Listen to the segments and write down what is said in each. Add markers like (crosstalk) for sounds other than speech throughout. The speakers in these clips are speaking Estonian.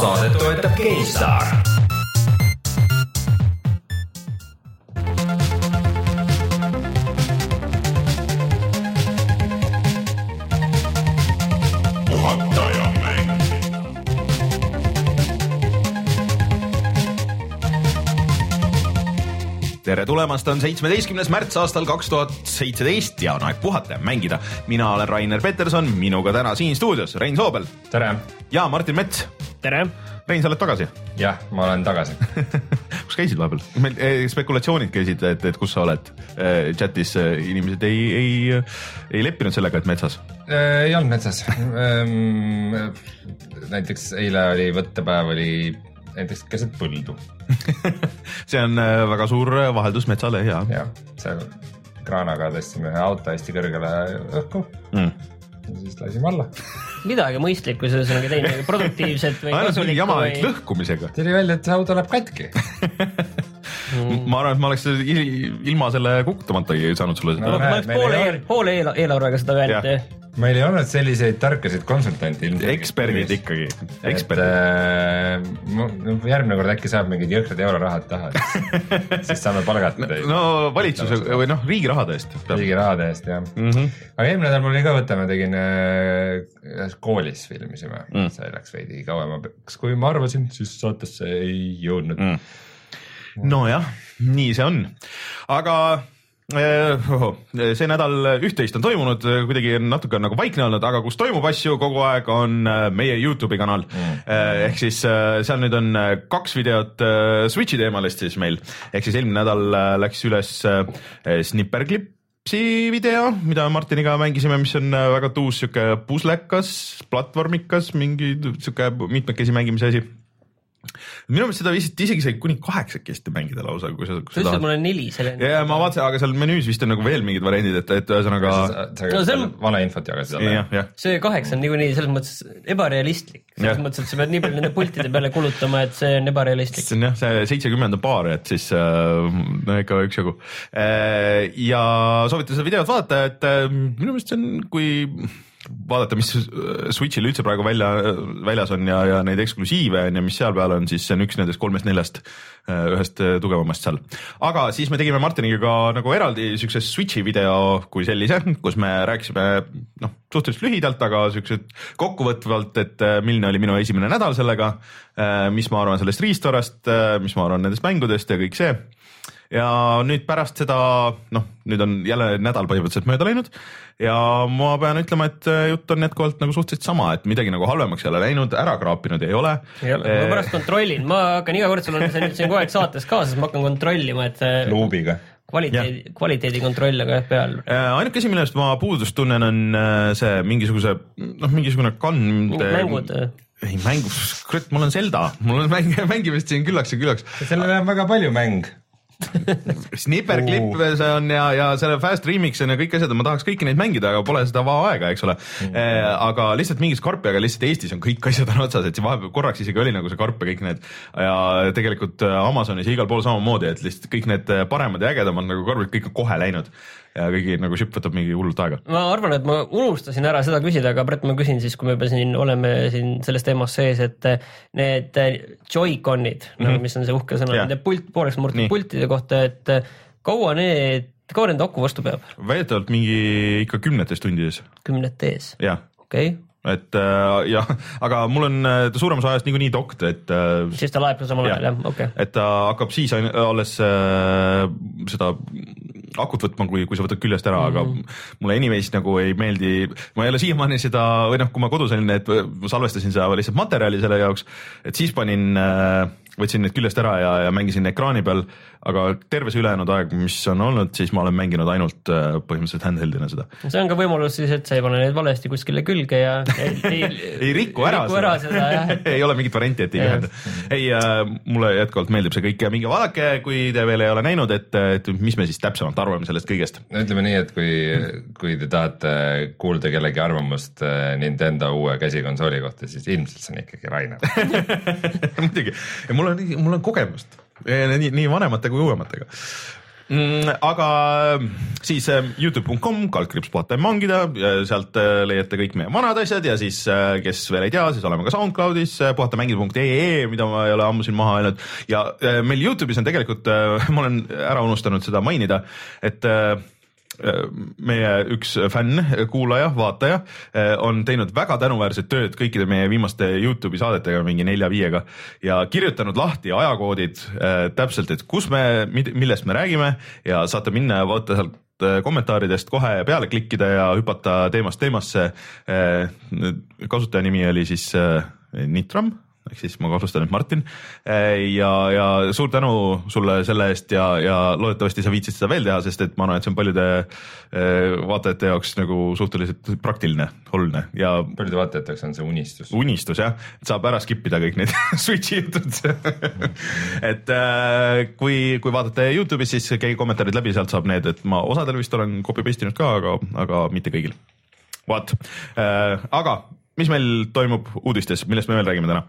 saadet toetab GameStar tere tulemast, on seitsmeteistkümnes märts aastal kaks tuhat seitseteist ja on aeg puhata ja mängida. mina olen Rainer Peterson, minuga täna siin stuudios Rein Soobel. tere. ja Martin Mets. Tere. Rein, sa oled tagasi? jah, ma olen tagasi (laughs) kus käisid vahepeal? meil eh, spekulatsioonid käisid, et, et kus sa oled eh, chatis, eh, inimesed ei, ei, ei leppinud sellega, et metsas. ei olnud metsas ehm, näiteks eile oli võttepäev, oli näiteks keset põldu (laughs) see on väga suur vaheldus metsale ja. jah, seal kraanaga tõstsime ühe auto hästi kõrgele õhku mm. ja siis lasime alla (laughs) midagi mõistlikku on teinud, (laughs) produktiivset või kasulikku. jama või... lõhkumisega. tuli välja, et see auto läheb katki mm. (laughs) ma arvan, et ma oleks ilma selle kukutamata ei saanud sulle seda no,. ma oleks poole, poole eelarvega seda öelnud meil ei olnud selliseid tarkasid konsultante ilmselt. eksperdid ikkagi, eksperdid. Äh, järgmine kord äkki saab mingid jõhkrad eurorahad taha (laughs) siis saame palgata teid. no valitsuse või noh, riigi rahade eest. riigi rahade eest jah mm. -hmm. aga eelmine nädal mul oli ka võte, ma tegin äh, koolis filmisime. Mm., see läks veidi kauemaks, kui ma arvasin, siis saatesse ei jõudnud. Mm.. nojah, nii see on, aga Äh, see nädal üht-teist on toimunud, kuidagi natuke on nagu vaikne olnud, aga kus toimub asju kogu aeg, on äh, meie Youtube'i kanal. Mm.. Äh, ehk siis seal nüüd on kaks videot Switch'i teemalist siis meil, ehk siis eelmine nädal läks üles snipperklipp video, mida Martiniga mängisime, mis on väga tuus sihuke puslekas, platvormikas, mingi sihuke mitmekesi mängimise asi minu meelest seda vist isegi sai kuni kaheksakesti mängida lausa, kui sa. sa ütlesid, mul on neli selle. ja ma vaatasin, aga seal menüüs vist on nagu veel mingid variandid, et, et ühesõnaga. No, see on valeinfot jagasid alla. see kaheksa on niikuinii selles mõttes ebarealistlik, selles ja. mõttes, et sa pead nii palju nende pultide peale kulutama, et see on ebarealistlik. see on jah, see seitsekümmend on paar, et siis äh, no ikka üksjagu. Äh, ja soovitan seda videot vaadata, et äh, minu meelest see on, kui vaadata, mis Switch'il üldse praegu välja, väljas on ja, ja neid eksklusiive on ja mis seal peal on, siis see on üks nendest kolmest-neljast äh, ühest äh, tugevamast seal. aga siis me tegime Martiniga ka nagu eraldi siukse Switch'i video kui sellise, kus me rääkisime noh, suhteliselt lühidalt, aga siuksed kokkuvõtvalt, et äh, milline oli minu esimene nädal sellega, mis ma arvan sellest riistorast, mis ma arvan nendest mängudest ja kõik see ja nüüd pärast seda, noh, nüüd on jälle nädal põhimõtteliselt mööda läinud ja ma pean ütlema, et äh, jutt on jätkuvalt nagu suhteliselt sama, et midagi nagu halvemaks ei ole läinud, ära kraapinud ei ole. ei ole, ma pärast kontrollin, ma hakkan iga kord, sul on see nüüd siin kogu aeg saates kaasas, ma hakkan kontrollima, et äh, luubiga kvaliteedi, kvaliteedikontroll on ka jah peal. Äh, ainuke asi, millest ma puudust tunnen, on see mingisuguse noh, mingisugune kand. mängud ei mängu, kurat, mul on Zelda, mul on mäng, (laughs) mängimist siin küllaks ja küllaks. sellel on väga palju mäng (laughs) Snipperklipp see on ja, ja selle Fast Remix on ja kõik asjad, ma tahaks kõiki neid mängida, aga pole seda aega, eks ole mm. -hmm. aga lihtsalt mingit karpi, aga lihtsalt Eestis on kõik asjad on otsas, et vahepeal korraks isegi oli nagu see karp ja kõik need ja tegelikult äh, Amazonis ja igal pool samamoodi, et lihtsalt kõik need äh, paremad ja ägedamad nagu karbid kõik on kohe läinud ja kõigi nagu ship võtab mingi hullult aega. ma arvan, et ma unustasin ära seda küsida, aga Brett, ma küsin siis, kui me juba siin oleme siin selles teemas sees, et need Joy-Conid mm, -hmm. nagu, mis on see uhke sõna, nende pult, pooleks murtud pultide kohta, et kaua need, kaua nende aku vastu peab? väidetavalt mingi ikka kümnetes tundides. kümnetes? okei okay et äh, jah, aga mul on ta suurem osa ajast niikuinii dokt, et äh,. siis ta laeb samal ajal jah, okei okay.. et ta hakkab siis alles äh, seda akut võtma, kui, kui sa võtad küljest ära mm, -hmm. aga mhm. mulle anyways nagu ei meeldi, ma ei ole siiamaani seda või noh, kui ma kodus olin, et salvestasin seda lihtsalt materjali selle jaoks, et siis panin äh, võtsin need küljest ära ja, ja mängisin ekraani peal, aga terve see ülejäänud aeg, mis on olnud, siis ma olen mänginud ainult äh, põhimõtteliselt handheld'ina seda. see on ka võimalus siis, et sa ei pane neid valesti kuskile külge ja (laughs) ei, ei, ei riku ära, riku ära seda, jah et... (laughs) ei ole mingit varianti, et ei ühenda. ei äh,, mulle jätkuvalt meeldib see kõik ja minge vaadake, kui te veel ei ole näinud, et, et mis me siis täpsemalt arvame sellest kõigest. no ütleme nii, et kui, kui te tahate kuulda kellegi arvamust äh, Nintendo uue käsikonsooli kohta, siis ilmselt see on ikkagi Rainer (laughs) muidugi mul on, mul on kogemust nii, nii vanemate kui uuematega mm,. aga siis Youtube.com, kaldkriips puhata ja mangida, sealt leiate kõik meie vanad asjad ja siis, kes veel ei tea, siis oleme ka SoundCloudis, puhatamängida.ee, mida ma ei ole ammu siin maha öelnud ja meil Youtube'is on tegelikult, (laughs) ma olen ära unustanud seda mainida, et meie üks fänn, kuulaja, vaataja on teinud väga tänuväärset tööd kõikide meie viimaste Youtube'i saadetega, mingi nelja-viiega ja kirjutanud lahti ajakoodid täpselt, et kus me, millest me räägime ja saate minna ja vaadata sealt kommentaaridest kohe peale klikkida ja hüpata teemast teemasse. kasutaja nimi oli siis Nitram ehk siis ma kahtlustan, et Martin. ja, ja suur tänu sulle selle eest ja, ja loodetavasti sa viitsid seda veel teha, sest et ma arvan, et see on paljude eh, vaatajate jaoks nagu suhteliselt praktiline, oluline ja. paljude vaatajate jaoks on see unistus. unistus jah, saab ära skip ida kõik need (laughs) Switch'i jutud (laughs) et äh, kui, kui vaatate Youtube'is, siis käige kommentaarid läbi, sealt saab need, et ma osadel vist olen copy paste inud ka, aga, aga mitte kõigil. äh,, aga mis meil toimub uudistes, millest me veel räägime täna?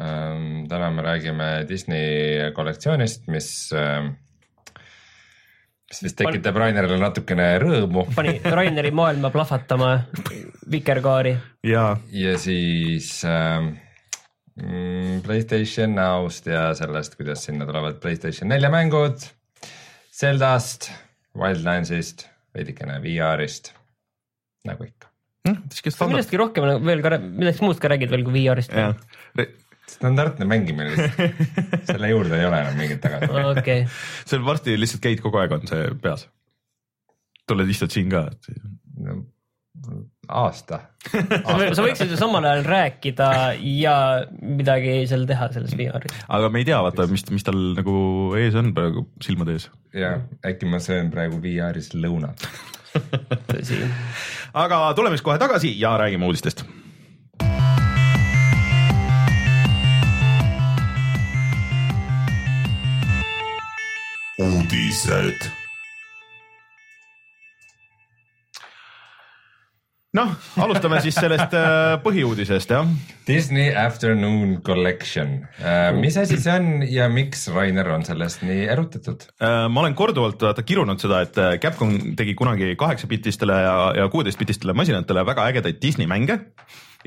Ähm, täna me räägime Disney kollektsioonist, mis, ähm, mis vist tekitab Rainerile natukene rõõmu. (laughs) pani Raineri maailma plahvatama, vikerkaari. ja, ja siis ähm, Playstation Now'st ja sellest, kuidas sinna tulevad Playstation nelja mängud, Zeldast, Wildlandsist, veidikene VR-ist, nagu ikka mm,. millestki rohkem veel ka, millestki muust ka räägid veel kui VR-ist standardne mängimine lihtsalt (laughs) selle juurde ei ole enam mingit tagasi okay.. seal varsti lihtsalt käid kogu aeg on see peas. tuled istud siin ka no,. aasta, aasta. sa võiksid ju samal ajal rääkida ja midagi seal teha selles VR-is. aga me ei tea, vaata, mis, mis tal nagu ees on praegu silmade ees. ja äkki ma söön praegu VR-is lõunat tõsi. aga tuleme siis kohe tagasi ja räägime uudistest uudised. noh, alustame siis sellest äh, põhiuudisest jah. Disney Afternoon Collection, äh, mis asi see on ja miks Rainer on sellest nii erutatud? Äh, ma olen korduvalt vaata kirunud seda, et Capcom tegi kunagi kaheksapitistele ja, ja kuueteistpitistele masinatele väga ägedaid Disney mänge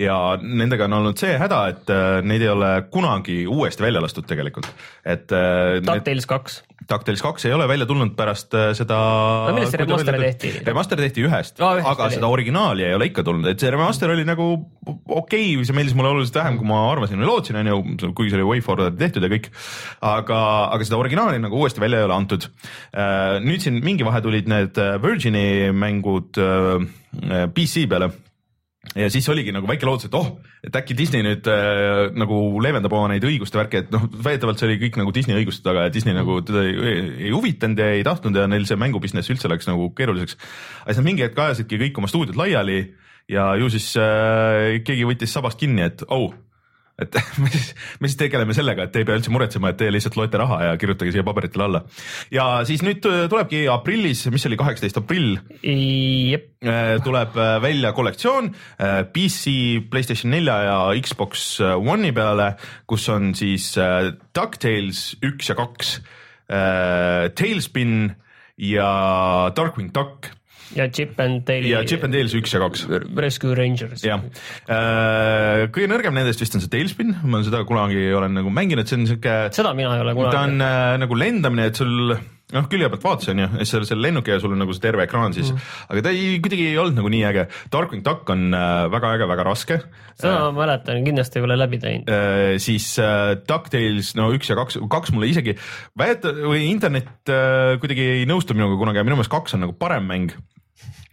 ja nendega on olnud see häda, et neid ei ole kunagi uuesti välja lastud tegelikult, et äh,. DuckTales kaks. DuckTales kaks ei ole välja tulnud pärast äh, seda. no millest see remaster tehti? Remaster tehti ühest oh,, aga oli. seda originaali ei ole ikka tulnud, et see remaster oli nagu okei okay,, see meeldis mulle oluliselt vähem, kui ma arvasin või lootsin, on ju, kuigi see oli way forward tehtud ja kõik. aga, aga seda originaali nagu uuesti välja ei ole antud. Äh, nüüd siin mingi vahe tulid need äh, Virgini mängud PC peale ja siis oligi nagu väike lootus, et oh, et äkki Disney nüüd äh, nagu leevendab oma neid õiguste värke, et noh, väidetavalt see oli kõik nagu Disney õiguste taga ja Disney mm. nagu teda ei, ei, ei huvitanud ja ei tahtnud ja neil see mängubusiness üldse läks nagu keeruliseks. aga siis nad mingi hetk ajasidki kõik oma stuudiod laiali ja ju siis äh, keegi võttis sabast kinni, et oh et (laughs) me siis, me siis tegeleme sellega, et te ei pea üldse muretsema, et te lihtsalt loete raha ja kirjutage siia paberitele alla. ja siis nüüd tulebki aprillis, mis oli kaheksateist aprill. Äh, tuleb äh, välja kollektsioon äh, PC, Playstation nelja ja Xbox One'i peale, kus on siis DuckTales üks ja kaks, Tailspin ja Darkwing Duck ja Chip and Dale'i. ja Chip and Dale's üks ja kaks. Rescue Rangers. jah, äh, kõige nõrgem nendest vist on see Tailspin, ma seda kunagi olen nagu mänginud, see on siuke. seda mina ei ole kunagi. ta on äh, nagu lendamine, et sul noh, külje pealt vaatasin ju, siis seal, seal lennuk ja sul on nagu see terve ekraan siis mm, aga ta ei, kuidagi ei olnud nagu nii äge. Darkwing Duck on äh, väga äge, väga raske. seda äh, ma mäletan, kindlasti ei ole läbi teinud äh,. siis äh, DuckTales, no üks ja kaks, kaks mulle isegi, väeta- või internet äh, kuidagi ei nõustu minuga kunagi ja minu meelest kaks on nagu parem mäng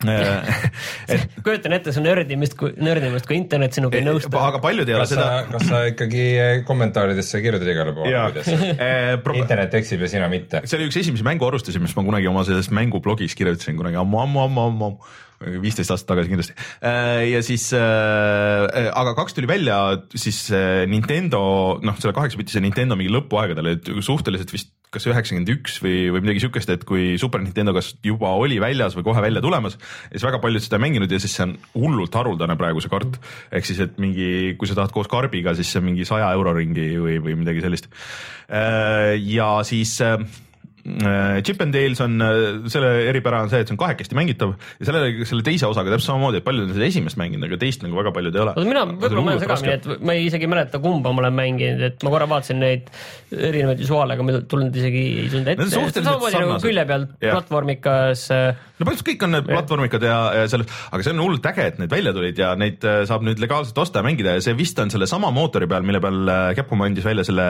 (laughs) kujutan ette su nördimist, nördimist, kui internet sinuga ei nõustu. aga paljud ei ole seda. kas sa ikkagi kommentaaridesse kirjutad igale poole, kuidas (laughs) internet eksib ja sina mitte? see oli üks esimesi mänguarvustusi, mis ma kunagi oma selles mängublogis kirjutasin kunagi ammu, ammu, ammu, ammu, ammu viisteist aastat tagasi kindlasti. Äh, ja siis äh,, aga kaks tuli välja siis äh, Nintendo, noh, selle kaheksapitise Nintendo mingi lõpuaegadel, et suhteliselt vist kas üheksakümmend üks või, või midagi siukest, et kui Super Nintendo kas juba oli väljas või kohe välja tulemas, siis väga paljud seda ei mänginud ja siis see on hullult haruldane praegu see kart. ehk siis, et mingi, kui sa tahad koos karbiga, siis see on mingi saja euro ringi või, või midagi sellist. Äh, ja siis Chip and Dales on, selle eripära on see, et see on kahekesti mängitav ja selle, selle teise osaga täpselt samamoodi, et paljud on seda esimest mänginud, aga teist nagu väga paljud ei ole. mina, võib-olla ma olen segamini, et ma ei isegi ei mäleta, kumba ma olen mänginud, et ma korra vaatasin neid erinevaid visuaale, aga ma ei tulnud isegi, ei tulnud ette. samamoodi nagu külje pealt platvormikas. no põhimõtteliselt kõik on need platvormikad ja, ja sellest, aga see on hullult äge, et need välja tulid ja neid saab nüüd legaalselt osta ja mängida ja see vist on sellesama mootori peal, mille peal Capcom andis välja selle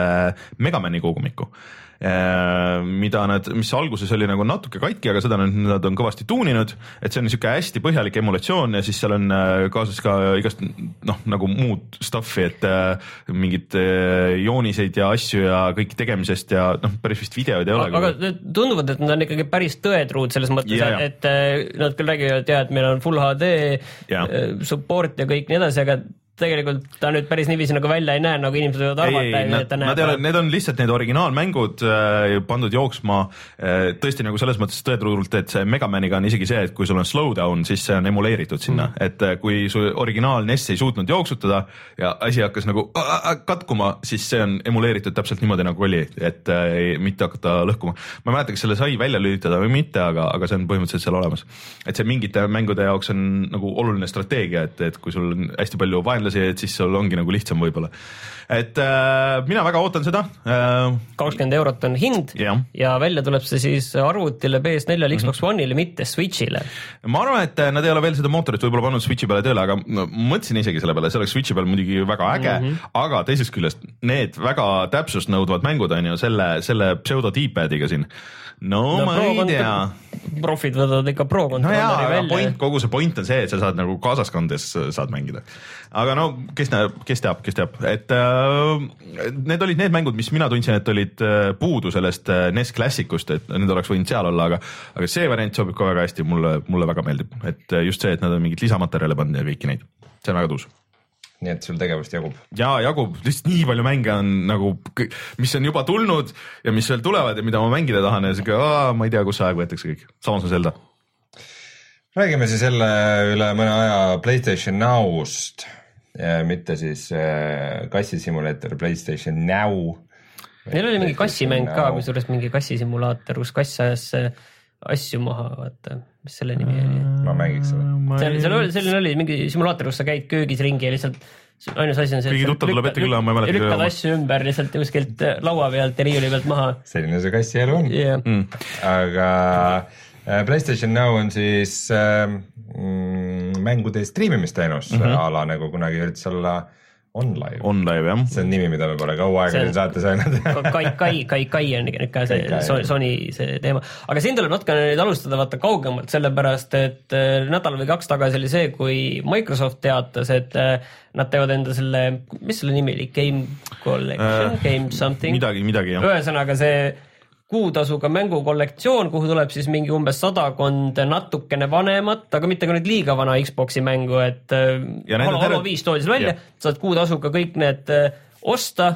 Megamani kogumiku Äh, mida nad, mis alguses oli nagu natuke katki, aga seda nad on kõvasti tuuninud, et see on niisugune hästi põhjalik emulatsioon ja siis seal on äh, kaasas ka igast noh, nagu muud stuff'i, et äh, mingeid jooniseid ja asju ja kõik tegemisest ja noh, päris vist videoid ei ole. aga need tunduvad, et nad on ikkagi päris tõetruud selles mõttes, et nad küll räägivad ja et meil on full HD ja. support ja kõik nii edasi, aga tegelikult ta nüüd päris niiviisi nagu välja ei näe, nagu inimesed võivad arvata, et ta näeb. Nad ei ole, need on lihtsalt need originaalmängud äh, pandud jooksma äh, tõesti nagu selles mõttes tõetruult, et see Megamaniga on isegi see, et kui sul on slowdown, siis see on emuleeritud sinna mm., et äh, kui su originaal NES ei suutnud jooksutada ja asi hakkas nagu äh, äh, katkuma, siis see on emuleeritud täpselt niimoodi, nagu oli, et äh, mitte hakata lõhkuma. ma ei mäleta, kas selle sai välja lülitada või mitte, aga, aga see on põhimõtteliselt seal olemas. et see mingite mängude jaoks on nagu oluline strateegia, et, et kui sul on hästi palju vaenlasi, vaenlasi, et siis sul ongi nagu lihtsam võib-olla. et äh, mina väga ootan seda äh,. kakskümmend eurot on hind yeah. ja välja tuleb see siis arvutile, PS4-le, mhm. Xbox mm -hmm. One'ile, mitte Switch'ile. ma arvan, et nad ei ole veel seda mootorit võib-olla pannud Switch'i peale tööle, aga no, mõtlesin isegi selle peale, see oleks Switch'i peal muidugi väga äge mm, -hmm. aga teisest küljest need väga täpsust nõudvad mängud on ju selle, selle pseudo D-pad'iga siin no, no ma ei tea. profid võtavad ikka pro kontrolleri no välja. point, kogu see point on see, et sa saad nagu kaasaskondes saad mängida. aga no kes näeb, kes teab, kes teab, et äh, need olid need mängud, mis mina tundsin, et olid äh, puudu sellest äh, NES Classicust, et need oleks võinud seal olla, aga, aga see variant sobib ka väga hästi, mulle, mulle väga meeldib, et äh, just see, et nad on mingit lisamaterjale pannud ja kõiki neid, see on väga tuus nii et sul tegevust jagub? ja jagub, lihtsalt nii palju mänge on nagu, mis on juba tulnud ja mis veel tulevad ja mida ma mängida tahan ja siuke, ma ei tea, kus see aeg võetakse kõik, samas on Zelda. räägime siis jälle üle mõne aja Playstation Now'st, mitte siis äh, kassisimulaator Playstation Now. Neil oli mingi kassimäng ka, kusjuures mingi kassisimulaator, kus kass ajas asju maha, vaata, mis selle nimi oli? ma mängiks seda. seal, seal oli, selline oli mingi simulaator, kus sa käid köögis ringi ja lihtsalt ainus asi on see. keegi tuttav tuleb ette külla, ma ei mäleta. lükkad asju ümber lihtsalt kuskilt laua pealt ja riiuli pealt maha. selline see kassi elu on yeah.. Mm. aga äh, Playstation Now on siis äh, mm, mängude striimimisteenus mm -hmm. a la nagu kunagi üritas olla äh, OnLive. OnLive jah. see on nimi, mida me pole kaua aega siin saates öelnud (laughs) Kai, Kai, Kai, Kai on ikka see Kai, Sony see teema, aga siin tuleb natukene nüüd alustada vaata kaugemalt, sellepärast et äh, nädal või kaks tagasi oli see, kui Microsoft teatas, et äh, nad teevad enda selle, mis selle nimi oli, Game Collection äh,, Game something. midagi, midagi jah. ühesõnaga see kuutasuga mängukollektsioon, kuhu tuleb siis mingi umbes sadakond natukene vanemat, aga mitte ka nüüd liiga vana Xbox'i mängu, et äh, Halo, Halo viis toodi seal välja, saad kuutasuga kõik need äh, osta,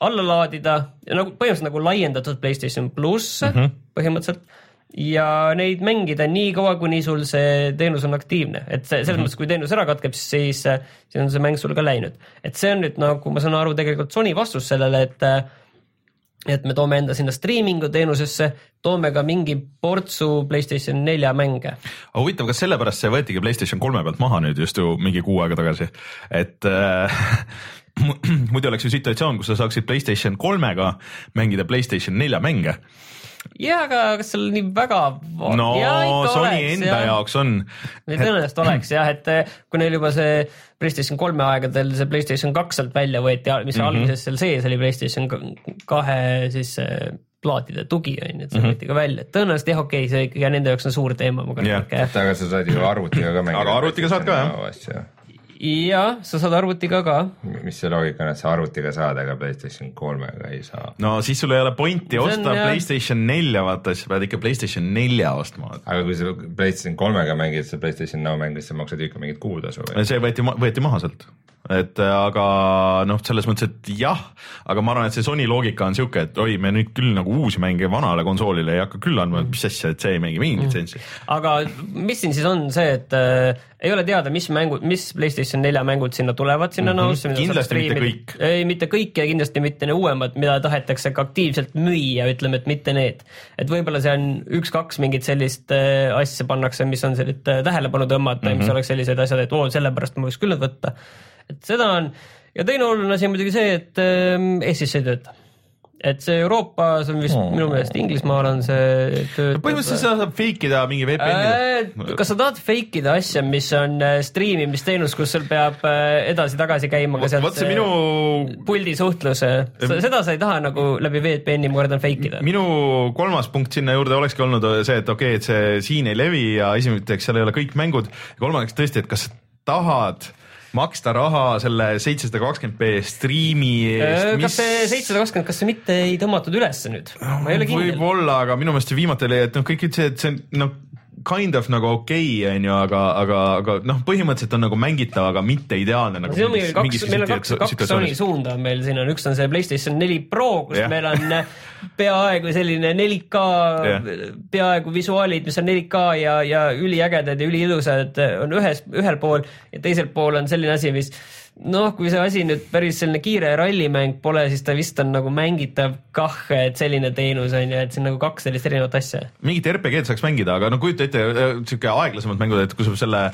alla laadida ja nagu põhimõtteliselt nagu laiendatud Playstation pluss mm -hmm. põhimõtteliselt ja neid mängida nii kaua, kuni sul see teenus on aktiivne, et see selles mm -hmm. mõttes, kui teenus ära katkeb, siis, siis on see mäng sul ka läinud. et see on nüüd nagu ma saan aru, tegelikult Sony vastus sellele, et et me toome enda sinna striimingu teenusesse, toome ka mingi portsu Playstation nelja mänge. aga huvitav, kas sellepärast see võetigi Playstation kolme pealt maha nüüd just ju mingi kuu aega tagasi, et äh, muidu oleks ju situatsioon, kus sa saaksid Playstation kolmega mängida Playstation nelja mänge jah, aga kas seal nii väga no Sony oleks, enda jah. jaoks on. tõenäoliselt oleks jah, et eh, kui neil juba see PlayStation kolme aegadel see PlayStation kaks sealt välja võeti, mis mm -hmm. alguses seal sees oli PlayStation kahe siis eh, plaatide tugi on ju, et see võeti mm -hmm. ka välja, et tõenäoliselt jah, okei okay,, see ikkagi nende jaoks on suur teema. aga sa said ju arvutiga ka mängida. aga arvutiga saad ka jah jah, sa saad arvutiga ka. mis see loogika on, et sa arvutiga saad, aga Playstation kolmega ei saa? no siis sul ei ole pointi osta on, Playstation nelja, vaata, siis sa pead ikka Playstation nelja ostma. aga kui sa Playstation kolmega mängid seda Playstation Now mängu, siis sa maksad ikka mingit kuutasu või? see võeti, võeti maha sealt et aga noh, selles mõttes, et jah, aga ma arvan, et see Sony loogika on sihuke, et oi, me nüüd küll nagu uusi mänge vanale konsoolile ei hakka küll andma, et mis asja, et see ei mängi mingit litsentsi. aga mis siin siis on see, et äh, ei ole teada, mis mängud, mis Playstation nelja mängud sinna tulevad sinna mm -hmm. nausse. kindlasti mitte kõik. ei, mitte kõik ja kindlasti mitte need uuemad, mida tahetakse ka aktiivselt müüa, ütleme, et mitte need. et võib-olla see on üks-kaks mingit sellist äh, asja pannakse, mis on sellist äh, tähelepanu tõmmata mm -hmm. ja mis mhm. oleks sellised asjad, et oo, sellepärast ma võiks küll need võtta. Et seda on ja teine oluline asi on muidugi see, et äh, Eestis ei tööta et see Euroopas on vist oh. minu meelest Inglismaal on see töötab. põhimõtteliselt seda saab fake ida mingi VPN-iga äh,. kas sa tahad fake ida asja, mis on äh, striimimisteenus, kus sul peab äh, edasi-tagasi käima ka sealt see minu... puldi suhtluse, seda sa ei taha nagu läbi VPN-i, ma kardan fake ida. minu kolmas punkt sinna juurde olekski olnud see, et okei okay,, et see siin ei levi ja esimeseks seal ei ole kõik mängud kolmandaks tõesti, et kas sa tahad maksta raha selle seitsesada kakskümmend B striimi eest. kas mis... see seitsesada kakskümmend, kas see mitte ei tõmmatud ülesse nüüd? ma ei ole kindel. võib-olla, aga minu meelest see viimati oli, et noh, kõik ütlesid, et see on noh kind of nagu okei okay,, onju, aga, aga, aga noh, põhimõtteliselt on nagu mängitav, aga mitte ideaalne nagu. siin on meil kaks, meil on kaks, kaks Sony suunda on meil siin on, üks on see Playstation neli Pro, kus yeah. meil on (laughs) peaaegu selline 4K yeah., peaaegu visuaalid, mis on 4K ja, ja üliägedad ja üliilusad on ühes, ühel pool ja teisel pool on selline asi, mis noh, kui see asi nüüd päris selline kiire rallimäng pole, siis ta vist on nagu mängitav kah, et selline teenus on ju, et on nagu kaks sellist erinevat asja. mingit RPG-d saaks mängida, aga no kujuta ette, äh, sihuke aeglasemad mängud, et kui sa selle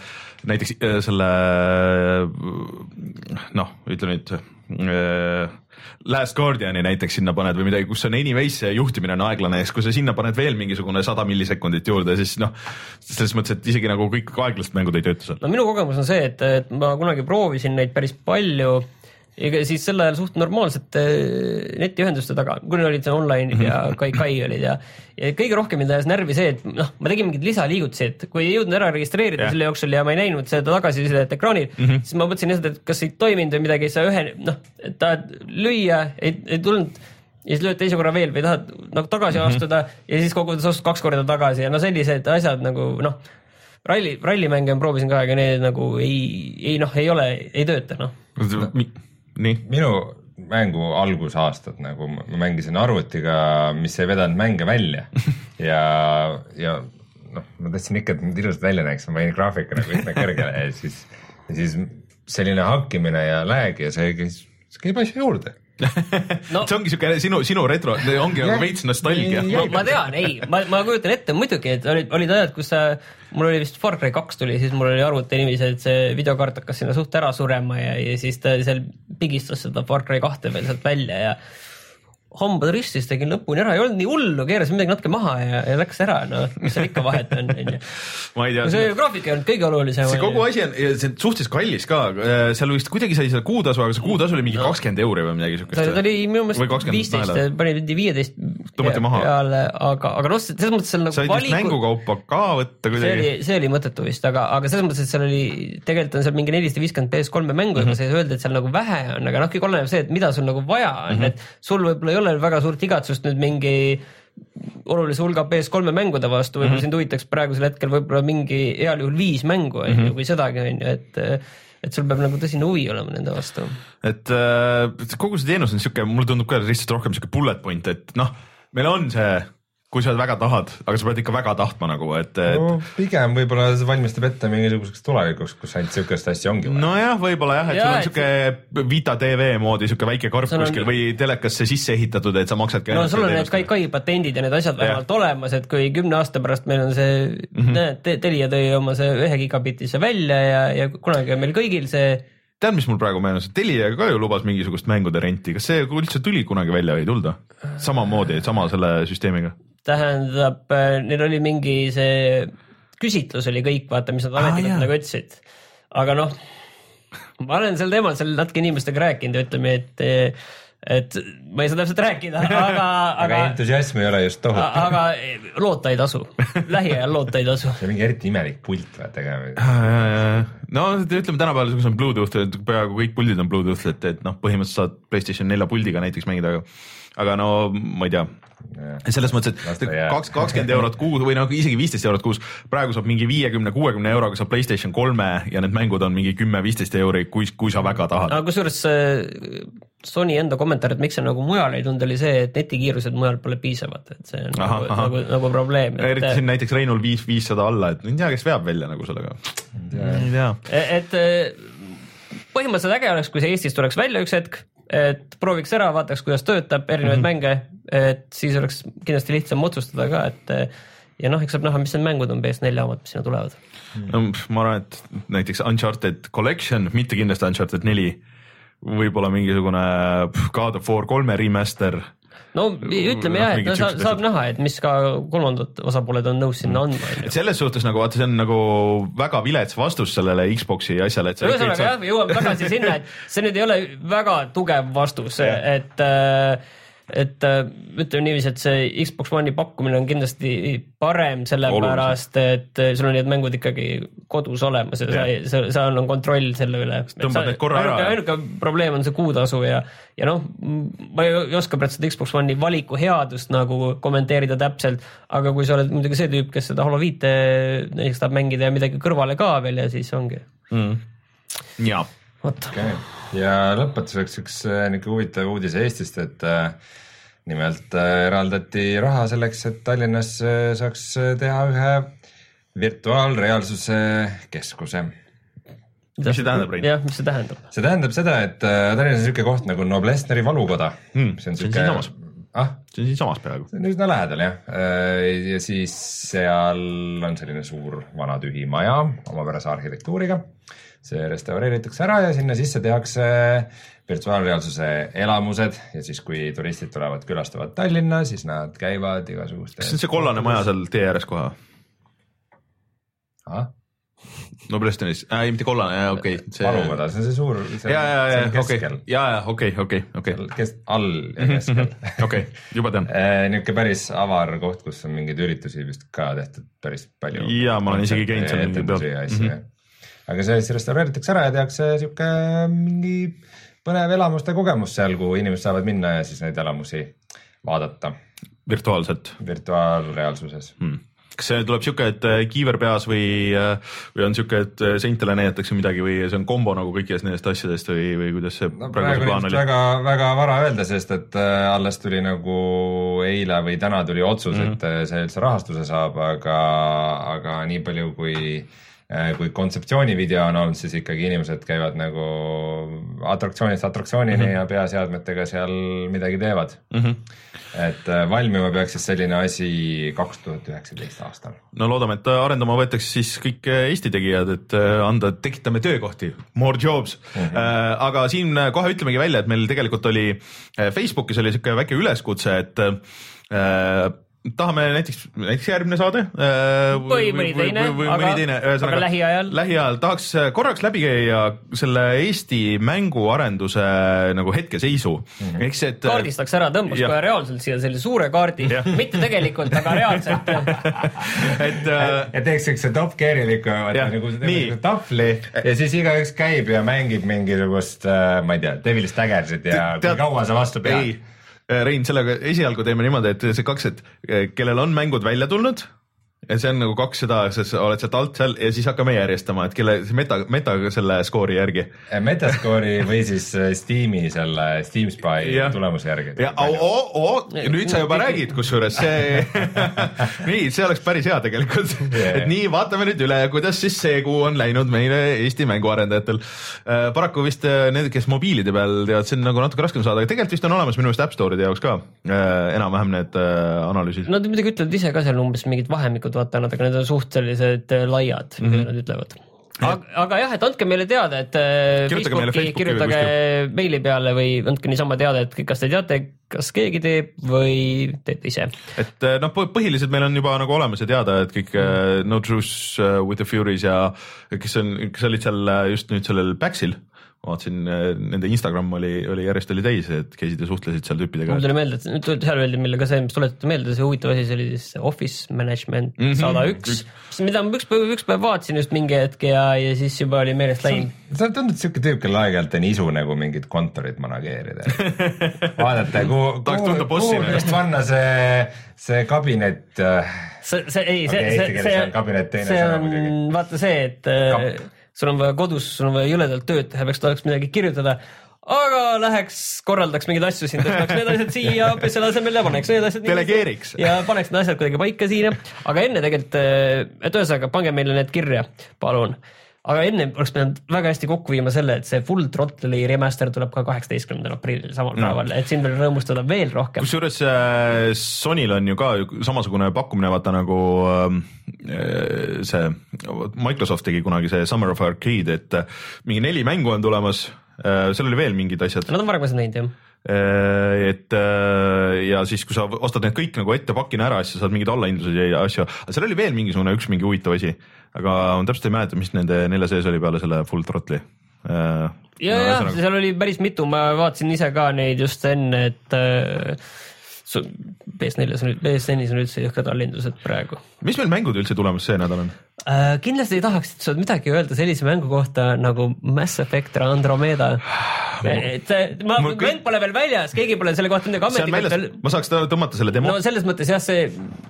näiteks äh, selle noh, ütle nüüd äh, Last Guardiani näiteks sinna paned või midagi, kus on anyways see juhtimine on aeglane siis, kui sa sinna paned veel mingisugune sada millisekundit juurde, siis noh, selles mõttes, et isegi nagu kõik aeglased mängud ei tööta seal. no minu kogemus on see, et, et ma kunagi proovisin neid päris palju ega siis sel ajal suht normaalsete netiühenduste taga, kuni olid see online'id (laughs) ja mhm. Kai-Kai olid ja, ja kõige rohkem mind ajas närvi see, et noh, ma tegin mingeid lisaliigutusi, et kui ei jõudnud ära registreerida yeah. selle jooksul ja ma ei näinud seda tagasisidet ekraanil mm, -hmm. siis ma mõtlesin lihtsalt, et kas ei toiminud või midagi, sa ühe noh, et tahad lüüa, ei, ei tulnud ja siis lööd teise korra veel või tahad nagu tagasi mm -hmm. astuda ja siis kogudes astud kaks korda tagasi ja no sellised asjad nagu noh, ralli, rallimänge ma proovisin ka, aga need nagu ei, ei noh, ei ole, ei tööta noh minu mängu algusaastad nagu ma mängisin arvutiga, mis ei vedanud mänge välja. (laughs) Ja, ja noh, ma tahtsin ikka, et need ilusad välja näeks, ma panin graafika nagu üsna kõrgele ja siis, siis selline hakkimine ja lag ja see käis, see käib asja juurde (laughs) no. see ongi siuke sinu, sinu retro, ongi nagu veits nostalgia. ma, ma tean, ei, ma, ma kujutan ette muidugi, et olid, olid ajad, kus sa, mul oli vist Far Cry kaks tuli, siis mul oli arvuti niiviisi, et see videokaart hakkas sinna suht ära surema ja, ja siis ta seal pigistas seda Far Cry kahte veel sealt välja ja hambad ristis, tegin lõpuni ära, ei olnud nii hullu, keerasin midagi natuke maha ja, ja läks ära, noh, mis seal ikka vahet on, onju. (laughs) see graafik ei olnud kõige olulisem. see kogu asi on, see on suhteliselt kallis ka, äh, seal vist kuidagi sai selle kuutasu, aga see kuutasu oli mingi kakskümmend no. euri või midagi siukest. ta oli minu meelest viisteist, pani viieteist peale, aga, aga noh, selles mõttes seal nagu said valiku... vist mängukaupa ka võtta kuidagi. see oli, see oli mõttetu vist, aga, aga selles mõttes, et seal oli, tegelikult on seal mingi nelisada viiskümmend PS3-e mängu mm, -hmm. aga sa ei öelda, et seal nagu vähe on, aga noh, kõik oleneb see, et mida sul nagu vaja on mm, -hmm. et sul võib-olla ei ole väga suurt igatsust nüüd mingi olulise hulga PS3 mängude vastu, võib-olla mm -hmm. sind huvitaks praegusel hetkel võib-olla mingi heal juhul viis mängu on ju mm -hmm. või sedagi on ju, et et sul peab nagu tõsine huvi olema nende vastu. et äh, kogu see teenus on sihuke, mulle tundub ka lihtsalt rohkem sihuke bullet point, et noh, meil on see kui sa väga tahad, aga sa pead ikka väga tahtma nagu, et, et no,. pigem võib-olla see valmistab ette mingisuguseks tulevikuks, kus ainult sihukest asja ongi vaja. nojah, võib-olla jah, et ja, sul on sihuke Vita tv moodi sihuke väike karp kuskil on... või telekasse sisse ehitatud, et sa maksadki. no sul on need Kai-Kai patendid ja need asjad vähemalt olemas, et kui kümne aasta pärast meil on see mm, -hmm. näed, Telia tõi oma see ühe gigabitise välja ja, ja kunagi on meil kõigil see tead, mis mul praegu meenus, et Telia ka ju lubas mingisugust mängude renti, kas see üldse tuli kunagi välja või ei tulnud? samamoodi, sama selle süsteemiga tähendab, äh, neil oli mingi see küsitlus oli kõik, vaata, mis nad ametlikult ah, nagu ütlesid. aga noh, ma olen sel teemal seal natuke inimestega rääkinud ja ütleme, et et ma ei saa täpselt rääkida, aga, aga (laughs) entusiasm ei ole just tohutu. aga loota ei tasu, lähiajal loota ei tasu. (laughs) see on mingi eriti imelik pult vaata ka. no ütleme tänapäeval, kus on Bluetooth, et peaaegu kõik puldid on Bluetooth, et, et noh, põhimõtteliselt saad Playstation nelja puldiga näiteks mängida, aga aga no ma ei tea selles mõttes, et kaks, kakskümmend eurot kuus või noh, isegi viisteist eurot kuus, praegu saab mingi viiekümne, kuuekümne euroga saab Playstation kolme ja need mängud on mingi kümme-viisteist euri, kui, kui sa väga tahad. aga kusjuures Sony enda kommentaar, et miks see nagu mujal ei tulnud, oli see, et netikiirused mujal pole piisavad, et see on aha, nagu, aha. nagu, nagu probleem. eriti siin näiteks Reinul viis, viissada alla, et ei tea, kes veab välja nagu sellega. ei tea. et põhimõtteliselt äge oleks, kui see Eestis tuleks välja üks hetk, et prooviks ära, vaataks, kuidas töötab, erinevaid mm -hmm. mänge, et siis oleks kindlasti lihtsam otsustada ka, et ja noh, eks saab näha, mis need mängud on PS4 omad, mis sinna tulevad. no ma arvan, et näiteks Uncharted Collection, mitte kindlasti Uncharted neli võib-olla mingisugune God of War kolme remaster. No ütleme jah, et saab, saab näha, et mis ka kolmandad osapooled on nõus sinna andma. et selles suhtes nagu vaata, see on nagu väga vilets vastus sellele Xbox'i asjale, et. ühesõnaga jah, jõuame tagasi sinna, et see nüüd ei ole väga tugev vastus, (laughs) et äh, et äh, ütleme niiviisi, et see Xbox One'i pakkumine on kindlasti parem, sellepärast et äh, sul on need mängud ikkagi kodus olemas ja sa, sa, seal on kontroll selle üle. tõmbad need korra ära. ainuke probleem on see kuutasu ja, ja noh, ma ei oska praegu seda Xbox One'i valiku headust nagu kommenteerida täpselt, aga kui sa oled muidugi see tüüp, kes seda Halo viite näiteks tahab mängida ja midagi kõrvale ka veel ja siis ongi mm.. jaa. vot okay ja lõpetuseks üks äh, niisugune huvitav uudis Eestist, et äh, nimelt äh, eraldati raha selleks, et Tallinnas saaks teha ühe virtuaalreaalsuse keskuse mis see tähendab, Rein? jah, mis see tähendab? see tähendab seda, et Tallinnas on niisugune koht nagu Noblessneri valukoda hmm,. see on siinsamas ah? see on siinsamas peaaegu. see on üsna lähedal jah. ja siis seal on selline suur vana tühi maja omapärase arhitektuuriga see restaureeritakse ära ja sinna sisse tehakse virtuaalreaalsuse elamused ja siis, kui turistid tulevad, külastavad Tallinna, siis nad käivad igasuguste. kas see on see kollane maja seal tee ääres kohe? No Prestonis äh,, mitte kollane, okei okay,. Varumäda, see on see suur. ja, ja, ja, okei, ja, ja okei, okei, okei. kes, all ja keskel. okei, juba tean (laughs) äh, niisugune päris avar koht, kus on mingeid üritusi vist ka tehtud päris palju. ja ma olen isegi käinud seal mingi peal aga see siis restaureeritakse ära ja tehakse sihuke mingi põnev elamuste kogemus seal, kuhu inimesed saavad minna ja siis neid elamusi vaadata. virtuaalselt? virtuaalreaalsuses hmm kas see tuleb sihuke, et äh, kiiver peas või, äh, või on sihuke, et äh, seintele näidatakse midagi või see on kombo nagu kõikidest nendest asjadest või, või kuidas see no, praegu plaan oli? väga, väga vara öelda, sest et alles tuli nagu eile või täna tuli otsus mm, -hmm. et see üldse rahastuse saab, aga, aga nii palju, kui Äh, kui kontseptsioonivideo on olnud, siis ikkagi inimesed käivad nagu atraktsioonist atraktsioonini mm -hmm. ja peaseadmetega seal midagi teevad mm. -hmm. et äh, valmima peaks siis selline asi kaks tuhat üheksateist aastal. no loodame, et arendama võetakse siis kõik Eesti tegijad, et äh, anda, tekitame töökohti, more jobs mm. -hmm. aga siin kohe ütlemegi välja, et meil tegelikult oli Facebookis oli sihuke väike üleskutse, et tahame näiteks, näiteks järgmine saade äh, või mõni teine, aga, aga lähiajal. lähiajal tahaks äh, korraks läbi käia selle Eesti mänguarenduse nagu hetkeseisu mm. -hmm. eks et. kaardistaks ära, tõmbaks kohe reaalselt siia selle suure kaardi, mitte tegelikult, aga reaalselt (laughs) et äh, ja teeks siukse top gear'iliku nagu tahvli ja siis igaüks käib ja mängib mingisugust, ma ei tea, Devil's Daggersit ja kui kaua sa vastu pead Äh, Rein, sellega esialgu teeme niimoodi, et see kaks, et äh, kellel on mängud välja tulnud ja see on nagu kaks seda, sa oled sealt alt seal ja siis hakkame järjestama, et kelle meta, meta selle skoori järgi. Äh, metaskoori või siis äh, Steam'i selle Steam Spy tulemuse järgi. ja oo, oo, nüüd sa juba räägid, kusjuures see (laughs) nii, see oleks päris hea tegelikult yeah.. et nii, vaatame nüüd üle, kuidas siis see kuu on läinud meile Eesti mänguarendajatel äh,. paraku vist need, kes mobiilide peal teavad, see on nagu natuke raskem saada, aga tegelikult vist on olemas minu meelest App Store'ide jaoks ka äh, enam-vähem need analüüsid. Nad muidugi ütlevad ise ka seal umbes mingid vahemikud tegelikult vaata nad, aga need on suht sellised äh, laiad mm, -hmm. nad ütlevad. aga, aga jah, et andke meile teada, et äh, kirjutage Facebooki, Facebooki kirjutage meili peale või andke niisama teada, et kas te teate, kas keegi teeb või teete ise. et äh, noh, põhiliselt meil on juba nagu olemas ja teada, et kõik mm. No Truce with the Furies ja kes on, kes olid seal just nüüd sellel Paxil vaatasin nende Instagram oli, oli järjest oli täis, et käisid ja suhtlesid seal tüüpidega. mul tuli meelde, et nüüd seal öeldi meile ka see, mis tuletate meelde, see huvitav asi, see oli siis Office Management mhm. sada mm -hmm. üks, mida ma üks päev, üks päev vaatasin just mingi hetk ja, ja siis juba oli meelest läinud. sa tundud siuke tüüp, kellel aeg-ajalt on isu nagu mingit kontorit manageerida (laughs) vaadata, kuhu, kuhu, kuhu just panna see, see kabinet äh, see, see ei okay,, see, see, see, see on vaata see, et Kap. Sul on vaja kodus, sul on vaja jõledalt tööd teha, peaks tahaks midagi kirjutada aga läheks, korraldaks mingeid asju siin, tõstaks need asjad siia selle asemel ja paneks need asjad. delegeeriks. ja paneks need asjad kuidagi paika siin, aga enne tegelikult, äh, et ühesõnaga pange meile need kirja, palun aga enne oleks pidanud väga hästi kokku viima selle, et see Full Throttle'i remaster tuleb ka kaheksateistkümnendal aprillil samal no. päeval, et siin veel rõõmustada veel rohkem. kusjuures äh, Sonyl on ju ka samasugune pakkumine, vaata nagu äh, see Microsoft tegi kunagi see Summer of Arcade, et äh, mingi neli mängu on tulemas äh,, seal oli veel mingid asjad. Nad on varem seda näinud jah äh, et äh, ja siis, kui sa ostad need kõik nagu ette pakina ära, siis sa saad mingeid allahindlusi ja asju, aga seal oli veel mingisugune üks mingi huvitav asi aga ma täpselt ei mäleta, mis nende nelja sees oli peale selle full throttle'i äh,. ja no,, jah, seal oli päris mitu, ma vaatasin ise ka neid just enne, et äh, PS4-s on, PS4-s on üldse jõhkrad allindused praegu. mis meil mängud üldse tulemas see nädal on äh,? Kindlasti ei tahaks sa midagi öelda sellise mängu kohta nagu Mass Effect Andromeda. et ma, mäng kõik... pole veel väljas, keegi pole selle kohta midagi ametlikult veel. ma saaks tõmmata selle demo. no selles mõttes jah, see,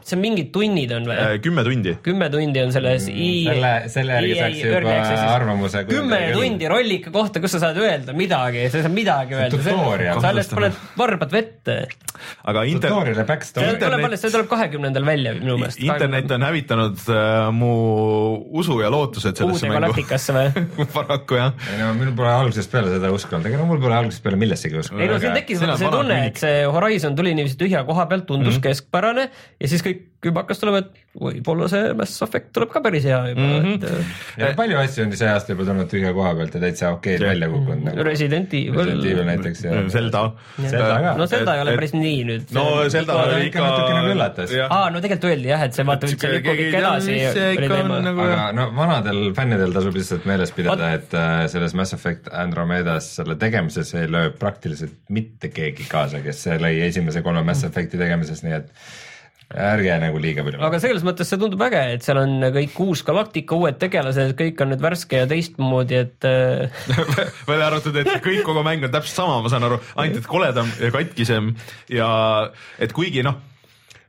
see mingid tunnid on või äh,? kümme tundi. kümme tundi on selles mm, EA, selle, selle järgi saaks juba arvamuse. kümme tundi rollika kohta, kus sa saad öelda midagi, sa ei saa midagi öelda. sa alles paned varbad vette. aga inter... see tuleb alles, see tuleb kahekümnendal välja minu meelest. internet on hävitanud äh, mu usu ja lootused sellesse mängu. galaktikasse või (laughs) paraku jah. ei no mul pole algusest peale seda usku olnud, ega no mul pole algusest peale millessegi usku. ei no siin tekkis see tunne, et see Horizon tuli niiviisi tühja koha pealt, tundus mm -hmm. keskpärane ja siis kõik juba hakkas tulema, et võib-olla see Mass Effect tuleb ka päris hea juba mm, -hmm. et. ja palju asju on see aasta juba tulnud tühja koha pealt ja täitsa okeid yeah. välja kukkunud nagu. Resident Evil. Resident Evil näiteks ja. Zelda. Zelda no Zelda ei ole päris nii nüüd. no Zelda oli ikka. natukene üllatas. aa, no tegelikult öeldi jah, et see vaata üldse lükkub ikka edasi. Nagu aga no vanadel fännidel tasub lihtsalt meeles pidada, et äh, selles Mass Effect Andromedas selle tegemises ei löö praktiliselt mitte keegi kaasa, kes lõi esimese kolme Mass Effect'i tegemises, nii et ärge nagu liiga palju. aga selles mõttes see tundub äge, et seal on kõik uus galaktika, uued tegelased, kõik on nüüd värske ja teistmoodi, et (laughs) välja arvatud, et kõik kogu mäng on täpselt sama, ma saan aru, ainult et koledam ja katkisem ja et kuigi noh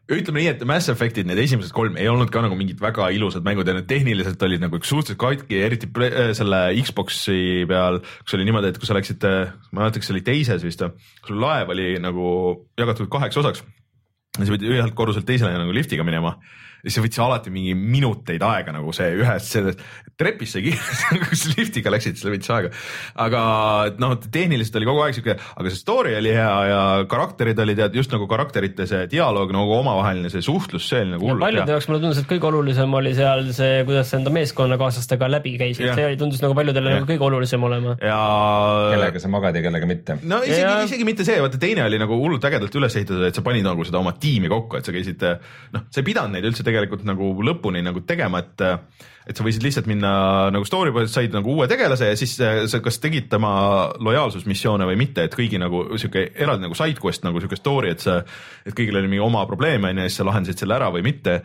ütleme nii, et Mass Effect'id, need esimesed kolm ei olnud ka nagu mingid väga ilusad mängud ja need tehniliselt olid nagu suhteliselt katki, eriti äh, selle Xbox'i peal, kus oli niimoodi, et kui sa läksid, äh, ma ei mäleta, kas see oli teises vist, sul laev oli nagu jagatud kaheks osaks sa pidid ühelt korruselt teisele nagu liftiga minema siis see võttis alati mingi minuteid aega nagu see ühest sellest trepist sai kiiresti, kus (laughs) liftiga läksid, siis võttis aega. aga noh, tehniliselt oli kogu aeg siuke, aga see story oli hea ja karakterid olid ja just nagu karakterite see dialoog nagu omavaheline see suhtlus, see oli nagu hullult hea. paljude jaoks mulle tundus, et kõige olulisem oli seal see, kuidas enda meeskonnakaaslastega läbi käisid, see oli, tundus nagu paljudele nagu kõige olulisem olema. ja kellega sa magad ja kellega mitte. no isegi ja..., isegi mitte see, vaata teine oli nagu hullult ägedalt üles ehitatud, et sa panid nagu seda oma tiimi kokku, et sa käisid noh, sa ei pidanud neid üldse tegema tegelikult nagu lõpuni nagu tegema, et et sa võisid lihtsalt minna nagu story põhjal, said nagu uue tegelase ja siis sa kas tegid tema lojaalsusmissioone või mitte, et kõigi nagu sihuke eraldi nagu side quest nagu sihuke story, et sa, et kõigil oli mingi oma probleem on ju ja siis sa lahendasid selle ära või mitte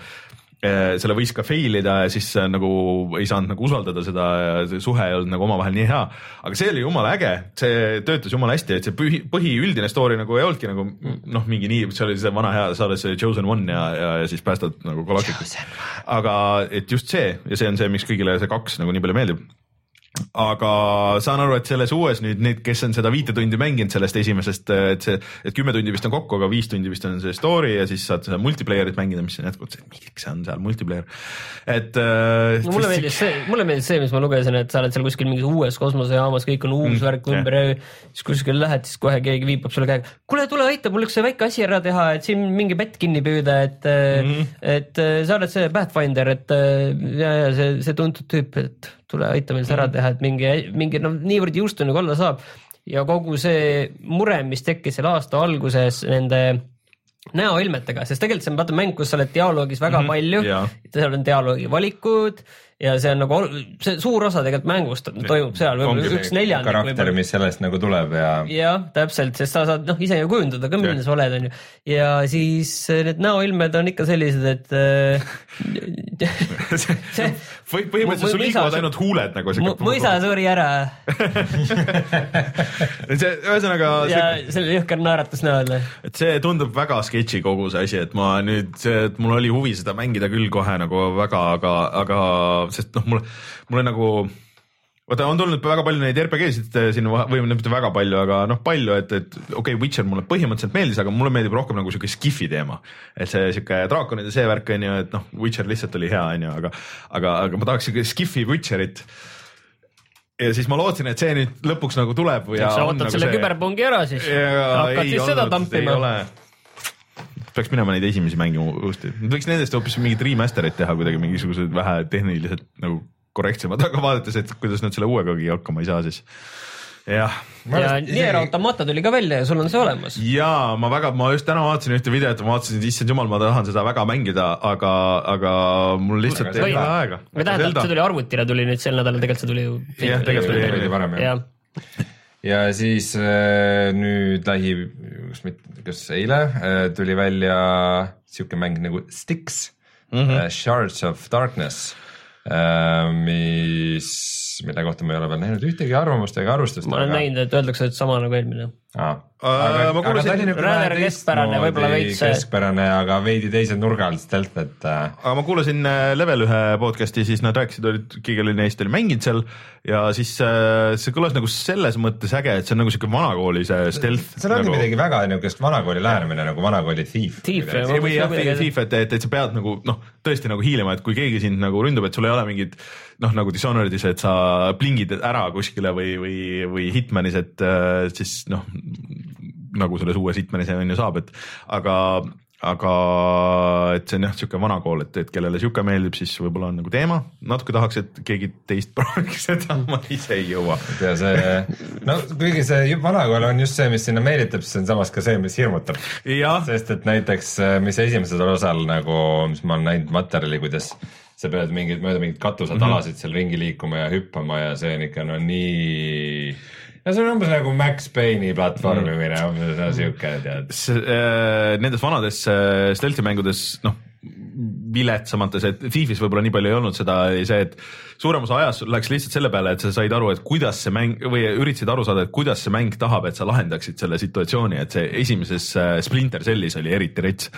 selle võis ka fail ida ja siis nagu ei saanud nagu usaldada seda ja see suhe ei olnud nagu omavahel nii hea. aga see oli jumala äge, see töötas jumala hästi, et see põhi, põhiüldine story nagu ei olnudki nagu noh, mingi nii, see oli see vana hea, sa oled see chosen one ja, ja, ja siis päästad nagu galaktikut. aga et just see ja see on see, miks kõigile see kaks nagu nii palju meeldib aga saan aru, et selles uues nüüd need, kes on seda viite tundi mänginud sellest esimesest, et see, et kümme tundi vist on kokku, aga viis tundi vist on see story ja siis saad seda multiplayer'it mängida, mis on jätkuvalt see, miks on seal multiplayer, et äh,. no mulle meeldis see, mulle meeldis see, mis ma lugesin, et sa oled seal kuskil mingis uues kosmosejaamas, kõik on uus mm, värk ümber ja siis kuskil lähed, siis kohe keegi viipab sulle käega. kuule, tule aita mul üks väike asi ära teha, et siin mingi pätt kinni püüda, et mm, -hmm. et äh, sa oled see Pathfinder, et äh, ja, ja see, see tuntud tüüp, et tule aita meil see ära mhm. teha, et mingi, mingi noh, niivõrd juustu nagu olla saab. ja kogu see mure, mis tekkis selle aasta alguses nende näoilmetega, sest tegelikult see on vaata mäng, kus sa oled dialoogis väga mm -hmm, palju, seal on dialoogi valikud ja see on nagu see suur osa tegelikult mängust toimub seal, võib-olla üks neljandik. karakter, mis sellest nagu tuleb ja. jah, täpselt, sest sa saad noh, ise ju kujundada ka, milline sa oled, onju. ja siis äh, need näoilmed on ikka sellised, et (laughs) see (laughs) põhimõtteliselt sul liiguvad ainult huuled nagu mõisa suri ära (laughs) see ühesõnaga. ja see oli jõhker naeratus näol. et see tundub väga sketši kogu see asi, et ma nüüd, et mul oli huvi seda mängida küll kohe nagu väga, aga, aga sest noh, mulle, mulle nagu vaata, on tulnud väga palju neid RPG-sid sinna või mitte väga palju, aga noh, palju, et, et okei okay,, Witcher mulle põhimõtteliselt meeldis, aga mulle meeldib rohkem nagu sihuke skifi teema. et see sihuke draakonid ja see värk on ju, et noh, Witcher lihtsalt oli hea, on ju, aga, aga, aga ma tahaks sihuke skifi Witcherit ja siis ma lootsin, et see nüüd lõpuks nagu tuleb. sa ootad nagu selle see... küberpungi ära siis. hakkad siis seda tampima. Peaks minema neid esimesi mängima uuesti, võiks nendest hoopis mingit remaster'it teha kuidagi mingisugused vähe tehniliselt nagu korrektsemad, aga vaadates, et kuidas nad selle uuegagi hakkama ei saa, siis jah. ja Nier Automata tuli ka välja ja sul on see olemas. ja ma väga, ma just täna vaatasin ühte videot, ma vaatasin, et issand jumal, ma tahan seda väga mängida, aga, aga mul lihtsalt ei ole aega. või tähendab, see tuli arvutile, tuli nüüd sel nädalal, tegelikult see tuli ju. jah, tegelikult tuli veidi varem jah ja. Ja siis äh, nüüd lähi, kas mitte, kas eile äh, tuli välja siuke mäng nagu Styx mm, -hmm. Shards of Darkness mis mille kohta ma ei ole veel näinud ühtegi arvamust ega arvustust. ma olen aga... näinud, et öeldakse, et sama nagu eelmine ah.. aga, aga ta oli nagu vähe keskpärane, võib-olla veits. keskpärane, aga veidi teise nurga alt stealth, et äh.... aga ma kuulasin äh, Level ühe podcast'i, siis nad rääkisid, olid, keegi oli neist oli mänginud seal ja siis äh, see kõlas nagu selles mõttes äge, et see on nagu siuke vanakooli see stealth. seal ongi nagu... midagi väga niisugust vanakooli lähenemine nagu vanakooli thief. Thief, või jah, thief, et, et, et sa pead nagu noh, tõesti nagu hiilima, et kui keegi sind nagu ründab, et sul ei ole mingit noh, nagu Dishonored'is, et sa plingid ära kuskile või, või, või Hitmanis, et äh, siis noh, nagu selles uues Hitmanis on ju saab, et aga aga et see on jah, sihuke vana kool, et, et kellele sihuke meeldib, siis võib-olla on nagu teema, natuke tahaks, et keegi teist (laughs) prooviks seda, ma ise ei jõua. ja see, no kuigi see vana kool on just see, mis sinna meelitab, siis on samas ka see, mis hirmutab. sest et näiteks, mis esimesel osal nagu, mis ma olen näinud materjali, kuidas sa pead mingeid, mööda mingeid katusatalasid mm -hmm. seal ringi liikuma ja hüppama ja see on ikka no nii no see on umbes nagu Max Payne'i platvormimine mm., umbes no siuke tead. Äh, nendes vanades äh, stealth'i mängudes noh, viletsamates, et Thief'is võib-olla nii palju ei olnud seda, see, et suurem osa ajast läks lihtsalt selle peale, et sa said aru, et kuidas see mäng või üritasid aru saada, et kuidas see mäng tahab, et sa lahendaksid selle situatsiooni, et see esimeses äh, Splinter Cellis oli eriti rets.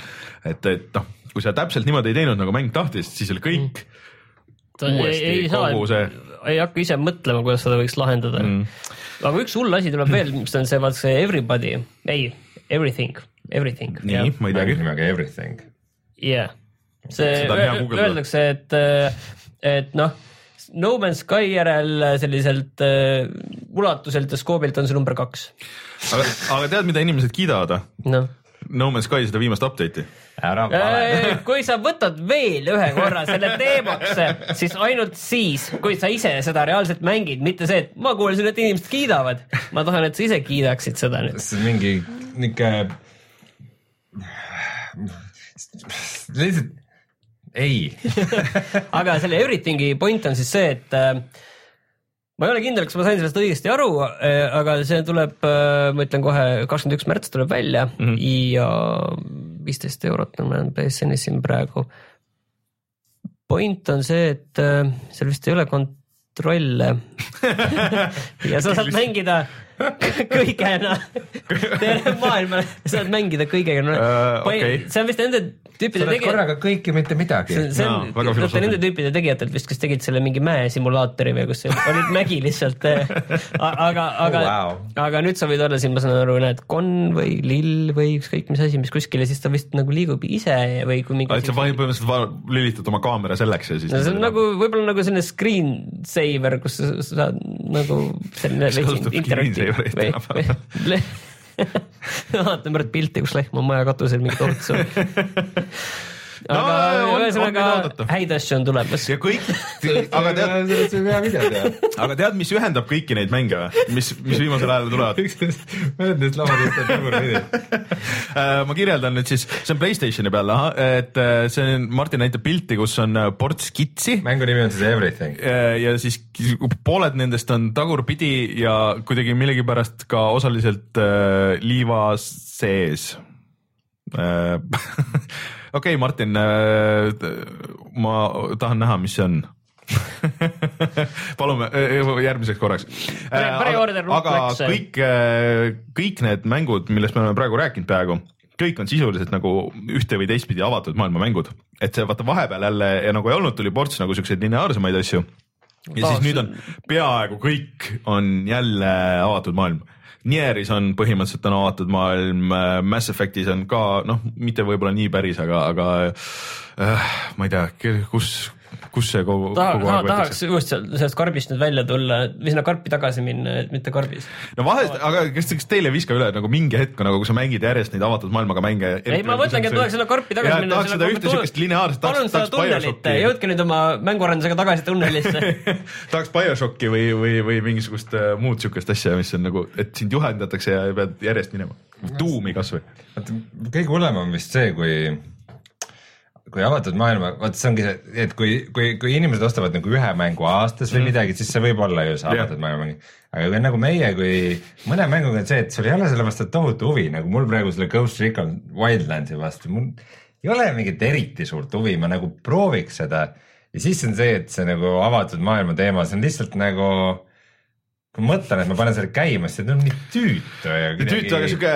et, et noh kui sa täpselt niimoodi ei teinud, nagu mäng tahtis, siis oli kõik ta uuesti ei, ei kogu see. ei hakka ise mõtlema, kuidas seda võiks lahendada mm.. Aga üks hull asi tuleb veel, mis on see, vaat see everybody, ei, everything, everything. nii, ma ei teagi. nimega everything. jah yeah., see öeldakse, et, et noh No Man's Sky järel selliselt uh, ulatuselt ja skoobilt on see number kaks. aga, aga tead, mida inimesed kiidavad või no.? No Man's Sky seda viimast update'i ära vale. kui sa võtad veel ühe korra selle teemaks, siis ainult siis, kui sa ise seda reaalselt mängid, mitte see, et ma kuulsin, et inimesed kiidavad. ma tahan, et sa ise kiidaksid seda nüüd. see on mingi niuke, lihtsalt ei (laughs) aga selle everything'i point on siis see, et äh, ma ei ole kindel, kas ma sain sellest õigesti aru, äh, aga see tuleb, äh, ma ütlen kohe, kakskümmend üks märts tuleb välja mm -hmm. ja viisteist eurot on meil BSN-is siin praegu. point on see, et äh, seal vist ei ole kontrolle (laughs) ja sa saad mängida kõigena terve maailma, saad mängida kõigega no, uh,. Okay. see on vist nende tüüpide tegijad. korraga kõike, mitte midagi. see, on no,, vaata nende tüüpide tegijatelt vist, kes tegid selle mingi mäesimulaatori või kus olid mägi lihtsalt eh, aga, aga oh,, wow. aga nüüd sa võid olla siin, ma saan aru, näed, Con või Lill või ükskõik mis asi, mis kuskil ja siis ta vist nagu liigub ise või kui mingi. et sa põhimõtteliselt lülitad oma kaamera selleks ja siis. no see on nagu võib-olla nagu selline screen saver, kus sa saad nagu selline interaktiivne või, või vaatan praegu pilti, kus lehm on maja katusel mingi torts on (laughs) aga on ühesõnaga häid asju on tulemas. ja kõik, aga tead, sellest võib hea video teha. aga tead, mis ühendab kõiki neid mänge või, mis, mis viimasel ajal tulevad? mõned neist lamadest on tagurpidi. Äh, ma kirjeldan nüüd siis, see on Playstationi peal, et äh, see on, Martin näitab pilti, kus on äh, ports kitsi mängu nimi on siis Everything. Äh, ja siis pooled nendest on tagurpidi ja kuidagi millegipärast ka osaliselt liiva sees (laughs) äh,. okei, Martin äh,, ma tahan näha, mis see on (laughs) palume äh, järgmiseks korraks. Pre- pre-order aga läks. kõik, kõik need mängud, millest me oleme praegu rääkinud peaaegu, kõik on sisuliselt nagu ühte või teistpidi avatud maailma mängud, et see vaata vahepeal jälle ja nagu ei olnud, tuli ports nagu siukseid lineaarsemaid asju. Ja Taas- siis nüüd on peaaegu kõik on jälle avatud maailm. Nieris on põhimõtteliselt on avatud maailm, Mass Effectis on ka noh, mitte võib-olla nii päris, aga, aga äh, ma ei tea, kus, kus see kogu, taha, kogu aeg tahaks just seal- sellest karbist nüüd välja tulla või sinna karpi tagasi minna, et mitte karbis. no vahest, aga kas, kas teile ei viska üle nagu mingi hetk nagu, kui sa mängid järjest neid avatud maailmaga mänge. ei, ma mõtlengi, et tahaks sinna karpi tagasi minna. tahaks seda ühte siukest lineaarset, tahaks, tahaks BioShocki, jõudke nüüd oma mänguarendusega tagasi tunnelisse. (laughs) tahaks BioShocki või, või, või mingisugust äh, muud siukest asja, mis on nagu, et sind juhendatakse ja pead järjest minema. tuumi kasvõi. vaata, kõige hullem on vist see, kui, kui avatud maailma, vaat see ongi see, et kui, kui, kui inimesed ostavad nagu ühe mängu aastas või midagi, siis see võib olla ju see avatud maailma mäng. aga kui nagu meie, kui mõne mänguga on see, et sul ei ole selle vastu tohutu huvi, nagu mul praegu selle Ghost Recon Wildlandsi vastu, mul ei ole mingit eriti suurt huvi, ma nagu prooviks seda. Ja siis on see, et see nagu avatud maailma teema, see on lihtsalt nagu kui ma mõtlen, et ma panen selle käima, siis see tundub nii tüütu ja tüütu, aga siuke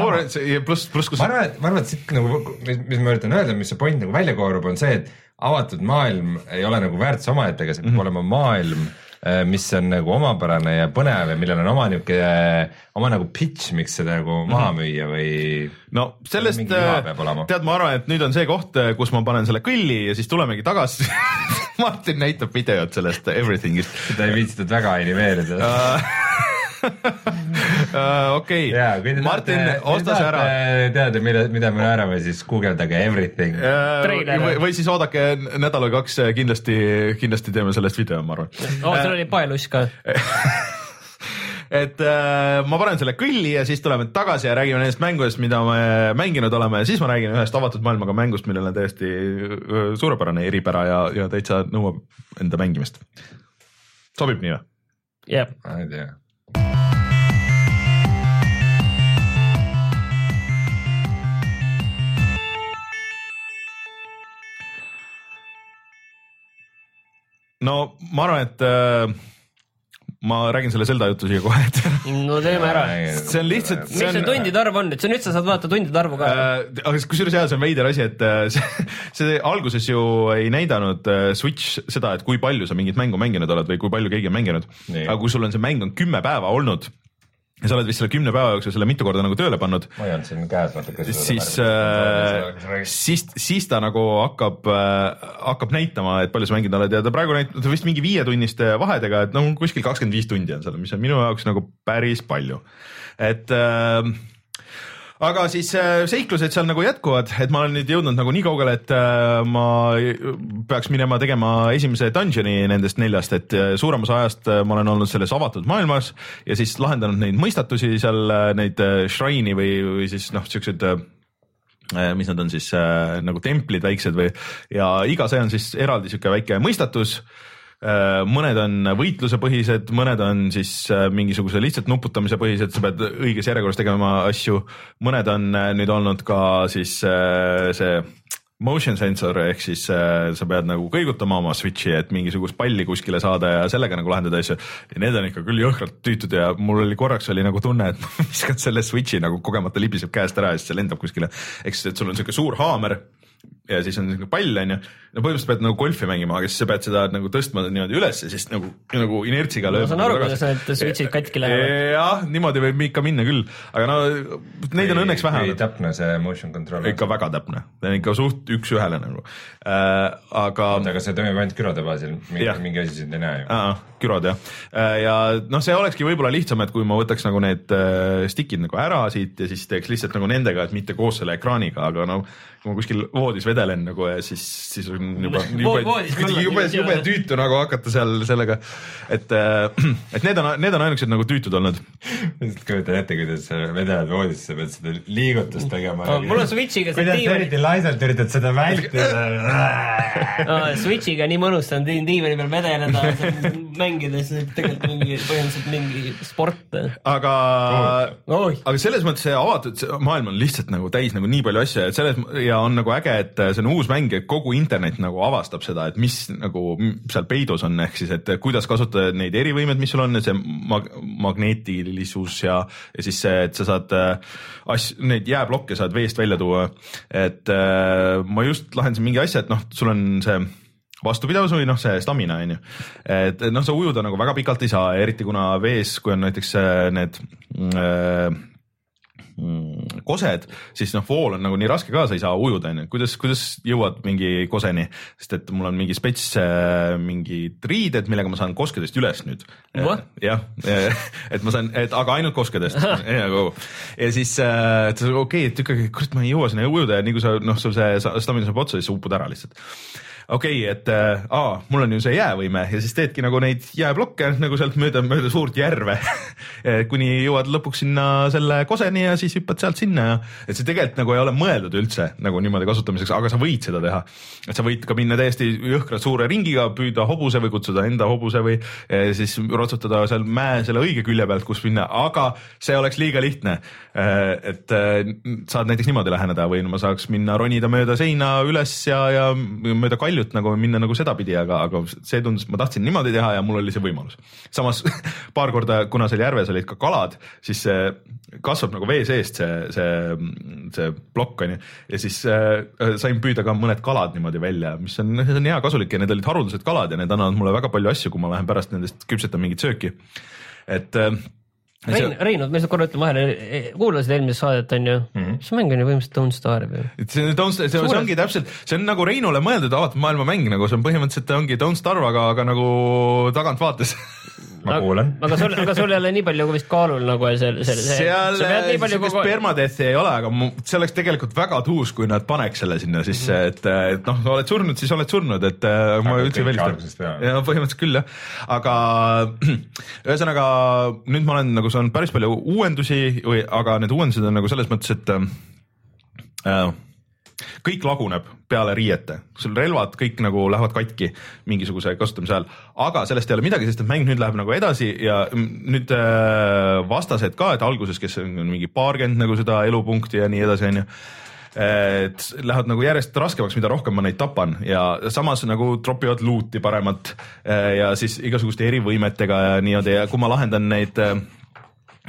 orange ja pluss, pluss kus ma arvan, et ma arvan, et siit nagu, mis mis ma üritan öelda, mis see point nagu välja koorub, on see, et avatud maailm ei ole nagu väärtus omaette, aga see peab mm -hmm. olema maailm, mis on nagu omapärane ja põnev ja millel on oma niisugune, oma nagu pitch, miks seda nagu -hmm. maha müüa või no sellest olema. tead, ma arvan, et nüüd on see koht, kus ma panen selle kõlli ja siis tulemegi tagasi. (laughs) Martin näitab videot sellest Everythingist seda ei viitsitud väga animeerida. (laughs) (laughs) okei kui te, Martin osta see ära. teada, mida, mida me naerame, siis guugeldage everything. Treiler. või, või siis oodake nädal või kaks, kindlasti, kindlasti teeme sellest video, ma arvan. oo, seal oli paeluss ka. (laughs) et äh, ma panen selle kõlli ja siis tuleme tagasi ja räägime nendest mängudest, mida me mänginud oleme ja siis ma räägin ühest avatud maailmaga mängust, millel on täiesti suurepärane eripära ja, ja täitsa nõuab enda mängimist. sobib nii või? jah, ma ei tea. No ma arvan, et äh, ma räägin selle Zelda jutu siia kohe ette. (laughs) no teeme ära. see on lihtsalt, mis see tundide arv on, et see nüüd sa saad vaadata tundide arvu ka. äh, aga kusjuures jah, see on veider asi, et äh, (laughs) see, see alguses ju ei näidanud äh, Switch seda, et kui palju sa mingit mängu mänginud oled või kui palju keegi on mänginud. Aga kui sul on see mäng on kümme päeva olnud ja sa oled vist selle kümne päeva jooksul selle mitu korda nagu tööle pannud, ma ei olnud siin käes natuke. siis äh,, siis, siis ta nagu hakkab äh,, hakkab näitama, et palju sa mänginud oled ja ta praegu näitab ta vist mingi viietunniste vahedega, et noh, kuskil kakskümmend viis tundi on seal, mis on minu jaoks nagu päris palju. et äh, aga siis äh, seiklused seal nagu jätkuvad, et ma olen nüüd jõudnud nagu nii kaugele, et äh, ma peaks minema tegema esimese dungeon'i nendest neljast, et äh, suurem osa ajast äh, ma olen olnud selles avatud maailmas ja siis lahendanud neid mõistatusi seal, neid äh, shrine'i või, või siis noh, siuksed äh, mis nad on siis äh, nagu templid väiksed või ja iga see on siis eraldi sihuke väike mõistatus. äh, mõned on võitlusepõhised, mõned on siis äh, mingisuguse lihtsalt nuputamise põhised, sa pead õiges järjekorras tegema asju, mõned on äh, nüüd olnud ka siis äh, see motion sensor ehk siis äh, sa pead nagu kõigutama oma switch'i, et mingisugust palli kuskile saada ja sellega nagu lahendada asju. ja need on ikka küll jõhkralt tüütud ja mul oli korraks oli nagu tunne, et (laughs) ma viskan selle switch'i nagu kogemata libiseb käest ära ja siis see lendab kuskile. ehk siis, et sul on siuke suur haamer ja siis on siuke pall onju, no põhimõtteliselt pead nagu golfi mängima, aga siis sa pead seda nagu tõstma niimoodi üles ja siis nagu, nagu inertsiga ma lööb. saan aru, kuidas need switch'id katki lähevad. jah, niimoodi võib ikka minna küll, aga no neid on õnneks vähe täpne see motion control on? ikka väga täpne, ta on ikka suht üks-ühele nagu äh,. aga aga see toimib ainult kürode baasil, mingi asi sind ei näe ju. kürod jah äh,, ja noh, see olekski võib-olla lihtsam, et kui ma võtaks nagu need äh, stick'id nagu ära siit ja siis teeks lihtsalt nagu nendega, et mitte koos selle ekraaniga, aga no kui ma kuskil voodis vedelen nagu ja siis, siis on juba (laughs) voodis kuidagi jube, jube tüütu nagu hakata seal sellega, et, äh, (clears throat) et need on, need on ainukesed nagu tüütud olnud. lihtsalt kujutan ette, kuidas sa vedeled voodis, sa pead seda liigutust tegema No, mul on Switchiga see diivan- eriti laisalt üritad seda vältida (laughs) no, Switchiga nii mõnus on diivani peal vedeleda mängides, tegelikult mingi põhimõtteliselt mingi sport. aga Oi. aga selles mõttes see avatud see maailm on lihtsalt nagu täis nagu nii palju asju, et selles ja on nagu äge, et see on uus mäng ja kogu internet nagu avastab seda, et mis nagu seal peidus on, ehk siis, et kuidas kasutada neid erivõimed, mis sul on, see mag magneetilisus ja, ja siis see, et sa saad äh, asju, neid jääblokke saad veest välja tuua. et äh, ma just lahendasin mingi asja, et noh, sul on see vastupidavus või noh, see stamina on ju, et noh, sa ujuda nagu väga pikalt ei saa, eriti kuna vees, kui on näiteks äh, need äh, kosed, siis noh, vool on nagu nii raske ka, sa ei saa ujuda, onju, kuidas, kuidas jõuad mingi koseni, sest et mul on mingi spets, mingid riided, millega ma saan koskedest üles nüüd. What? jah, (laughs) et ma saan, et aga ainult koskedest. (laughs) Ja siis äh, et okei okay,, et ikkagi, kurat, ma ei jõua sinna ujuda ja nii kui sa noh, sul see stamina saab otsa, siis sa upud ära lihtsalt okei okay,, et äh, aa, mul on ju see jäävõime ja siis teedki nagu neid jääblokke nagu sealt mööda, mööda suurt järve (laughs) kuni jõuad lõpuks sinna selle koseni ja siis hüppad sealt sinna ja et see tegelikult nagu ei ole mõeldud üldse nagu niimoodi kasutamiseks, aga sa võid seda teha. et sa võid ka minna täiesti jõhkralt suure ringiga, püüda hobuse või kutsuda enda hobuse või eh, siis rotsutada seal mäe selle õige külje pealt, kus minna, aga see oleks liiga lihtne. et eh, saad näiteks niimoodi läheneda või ma saaks minna ronida mööda seina üles ja, ja mööda kaljut nagu minna nagu sedapidi, aga, aga see tundus, ma tahtsin niimoodi teha ja mul oli see võimalus. samas (laughs) paar korda, kuna seal järves olid ka kalad, siis see kasvab nagu vee seest see, see, see plokk on ju ja siis äh, sain püüda ka mõned kalad niimoodi välja, mis on, see on hea kasulik ja need olid haruldased kalad ja need annavad mulle väga palju asju, kui ma lähen pärast nendest küpsetan mingit sööki. et äh, Rein, Rein, ma lihtsalt korra ütlen vahele, kuulasid eelmist saadet onju mm, -hmm. see mäng on ju põhimõtteliselt Don't Starve ju. et see, don't, see, see Suurelt. ongi täpselt, see on nagu Reinule mõeldud avatud maailma mäng, nagu see on põhimõtteliselt ongi Don't Starve, aga, aga nagu tagantvaates (laughs) ma kuulan. aga sul, aga sul ei ole nii palju vist kaalul nagu see, see, see. seal palju siukest kogu... permadeath'i ei ole, aga mu, see oleks tegelikult väga tuus, kui nad paneks selle sinna sisse, et, et noh, oled surnud, siis oled surnud, et äh, ma Aga üldse ei välista. ja põhimõtteliselt küll jah, aga (clears throat) ühesõnaga nüüd ma olen nagu saanud päris palju uuendusi või, aga need uuendused on nagu selles mõttes, et äh, kõik laguneb peale riiete, sul relvad kõik nagu lähevad katki mingisuguse kasutamise ajal, aga sellest ei ole midagi, sest et mäng nüüd läheb nagu edasi ja nüüd äh, vastased ka, et alguses, kes on mingi paarkümmend nagu seda elupunkti ja nii edasi, onju et lähevad nagu järjest raskemaks, mida rohkem ma neid tapan. Ja samas nagu tropivad luuti paremat äh, ja siis igasuguste erivõimetega ja niimoodi. Ja kui ma lahendan neid äh,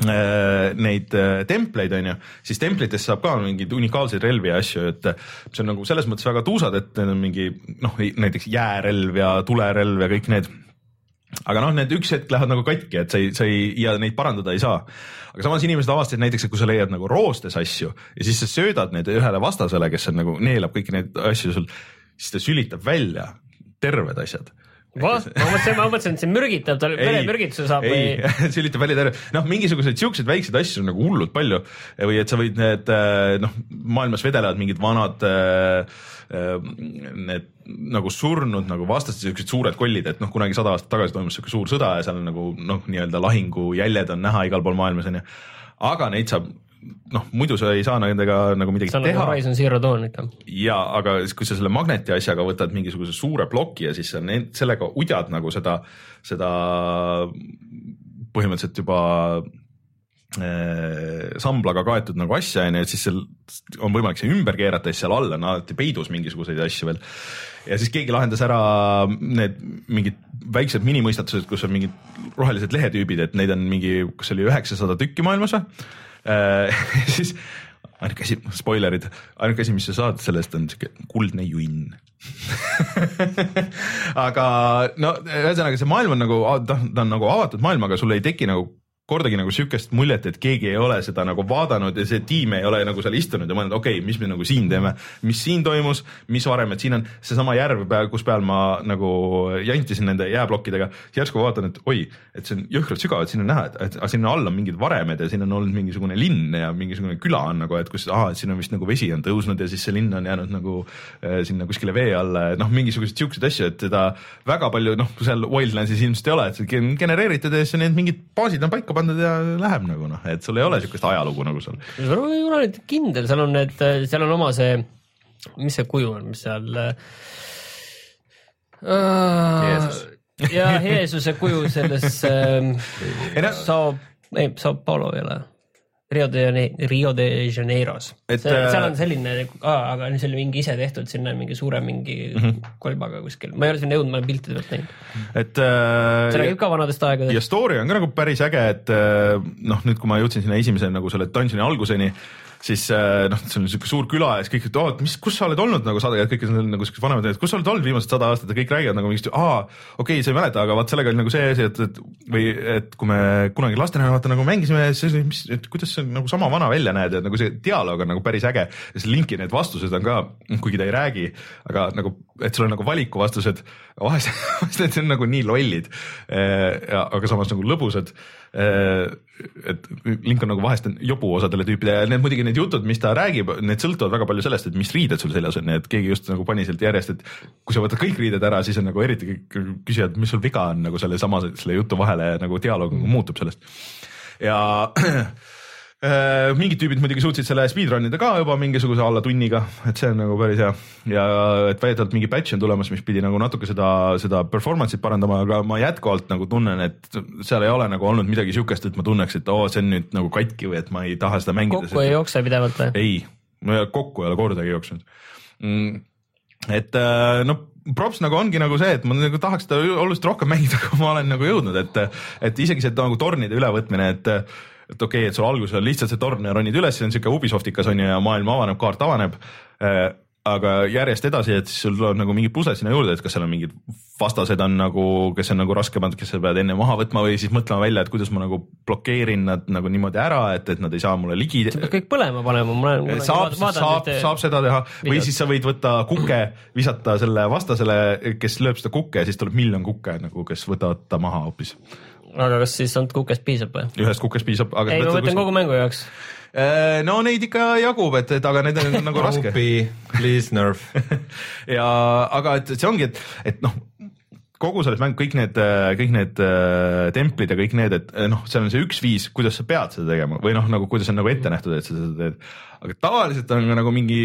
neid äh, templeid onju, siis templitest saab ka mingeid unikaalseid relvi ja asju, et see on nagu selles mõttes väga tuusad, et need on mingi noh, näiteks jäärelv ja tulerelv ja kõik need. Aga noh, need üks hetk lähevad nagu katki, et sa ei, sa ei ja neid parandada ei saa. aga samas inimesed avastasid näiteks, et kui sa leiad nagu roostes asju ja siis sa söödad need ühele vastasele, kes on nagu neelab kõiki neid asju sul, siis ta sülitab välja terved asjad ma mõtlesin, ma mõtlesin, et see mürgitab, tal veremürgituse saab ei (laughs) või?, sülitab välja terve, noh, mingisuguseid siukseid väikseid asju on nagu hullult palju või et sa võid need äh, noh, maailmas vedelevad mingid vanad äh, äh, need nagu surnud nagu vastased siuksed suured kollid, et noh, kunagi sada aastat tagasi toimus siuke suur sõda ja seal on nagu noh, nii-öelda lahingujäljed on näha igal pool maailmas onju. aga neid saab noh, muidu sa ei saa nendega nagu midagi on nagu teha Horizon Zero Dawn ikka. ja aga kui sa selle magneti asjaga võtad mingisuguse suure ploki ja siis sa need, sellega udjad nagu seda, seda põhimõtteliselt juba äh, samblaga kaetud nagu asja onju, et siis seal on võimalik see ümber keerata ja siis seal all on alati peidus mingisuguseid asju veel. ja siis keegi lahendas ära need mingid väiksed minimõistatused, kus on mingid rohelised lehetüübid, et neid on mingi, kas oli üheksasada tükki maailmas või (laughs) siis ainuke asi, spoilerid, ainuke asi, mis sa saad sellest on siuke kuldne junn. (laughs) Aga no ühesõnaga see maailm on nagu, ta on nagu avatud maailm, aga sul ei teki nagu kordagi nagu sihukest muljet, et keegi ei ole seda nagu vaadanud ja see tiim ei ole nagu seal istunud ja mõelnud, okei okay,, mis me nagu siin teeme, mis siin toimus, mis varem, et siin on? Seesama järv kus peal ma nagu jantisin nende jääplokkidega. järsku vaatan, et oi, et see on jõhkralt sügav, et siin on näha, et, sinna all on mingid varemed ja siin on olnud mingisugune linn ja mingisugune küla on nagu, et kus, et siin on vist nagu vesi on tõusnud ja siis see linn on jäänud nagu äh, sinna kuskile vee alla, et noh, mingisuguseid siukseid asju, et seda väga palju noh, seal Wildlandsis ilmselt ei ole, et see genereeritud ja siis need mingid baasid on paika pandud ja läheb nagu noh, et sul ei ole siukest ajalugu nagu seal. ei ole nüüd kindel, seal on need, seal on oma see, mis see kuju on, mis seal uh,. ja Jeesuse kuju selles (laughs) ähm, Sao, ei Sao Paulo ei ole Rio de, Rio de Janeiros. seal on selline, aga see oli mingi ise tehtud, sinna mingi suure mingi mm -hmm. kolbaga kuskil, ma ei ole sinna jõudnud, ma olen piltide pealt näinud. et äh,. see räägib ka vanadest aegadest. ja story on ka nagu päris äge, et noh, nüüd, kui ma jõudsin sinna esimese nagu selle dungeon'i alguseni siis äh, noh, see on niisugune suur küla ja siis kõik ütlevad, et mis, kus sa oled olnud? Nagu sada, kõik on nagu siuksed vanemad, et kus sa oled olnud viimased sada aastat? Ja kõik räägivad nagu mingist, aa, okei okay,, sa ei mäleta, aga vaat sellega oli nagu see asi, et, et või et kui me kunagi lastena vaata nagu mängisime, siis mis, et kuidas sa nagu sama vana välja näed ja nagu see dialoog on nagu päris äge. ja see linki need vastused on ka, kuigi ta ei räägi, aga nagu, et sul on nagu valikuvastused, vahest, (laughs) vahest need on nagu nii lollid. Äh, aga samas nagu lõbusad Äh, et link on nagu vahest on jobu osadele tüüpidele ja need muidugi need jutud, mis ta räägib, need sõltuvad väga palju sellest, et mis riided sul seljas on, et keegi just nagu pani sealt järjest, et kui sa võtad kõik riided ära, siis on nagu eriti kõik küsivad, mis sul viga on nagu selle sama, selle jutu vahele nagu dialoog mm. muutub sellest. ja (clears throat) mingid tüübid muidugi suutsid selle speedrun ida ka juba mingisuguse alla tunniga, et see on nagu päris hea ja et väidetavalt mingi patch on tulemas, mis pidi nagu natuke seda, seda performance'it parandama, aga ma jätkuvalt nagu tunnen, et seal ei ole nagu olnud midagi siukest, et ma tunneks, et oo, see on nüüd nagu katki või et ma ei taha seda mängida. kokku ei jookse pidevalt või? ei, kokku ei ole kordagi jooksnud mm,. et äh, noh props nagu ongi nagu see, et ma nagu tahaks seda oluliselt rohkem mängida, (laughs) kui ma olen nagu jõudnud, et, et isegi see nagu tornide ülevõtmine, et et okei okay,, et sul alguses on lihtsalt see torn ja ronid üles, see on siuke Ubisoftikas on ju ja maailm avaneb, kaart avaneb äh, aga järjest edasi, et siis sul tuleb nagu mingid pusled sinna juurde, et kas seal on mingid vastased on nagu, kes on nagu raskemad, kes sa pead enne maha võtma või siis mõtlema välja, et kuidas ma nagu blokeerin nad nagu niimoodi ära, et, et nad ei saa mulle ligi. sa pead kõik põlema panema, ma olen. saab, saab, saab seda teha videot. või siis sa võid võtta kuke, visata selle vastasele, kes lööb seda kukke, siis tuleb miljon kukke nagu, kes võtavad ta maha hoopis aga kas siis ainult kukest piisab või? ühest kukest piisab. ei, ma mõtlen kogu mängu jaoks. Äh, no neid ikka jagub, et, et aga need on nagu raske. Please nerf (laughs) ja aga et see ongi, et, et noh, kogu selles mäng, kõik need, kõik need äh, templid ja kõik need, et noh, seal on see üks viis, kuidas sa pead seda tegema või noh, nagu kuidas on nagu ette nähtud, et sa seda teed. aga tavaliselt on nagu mingi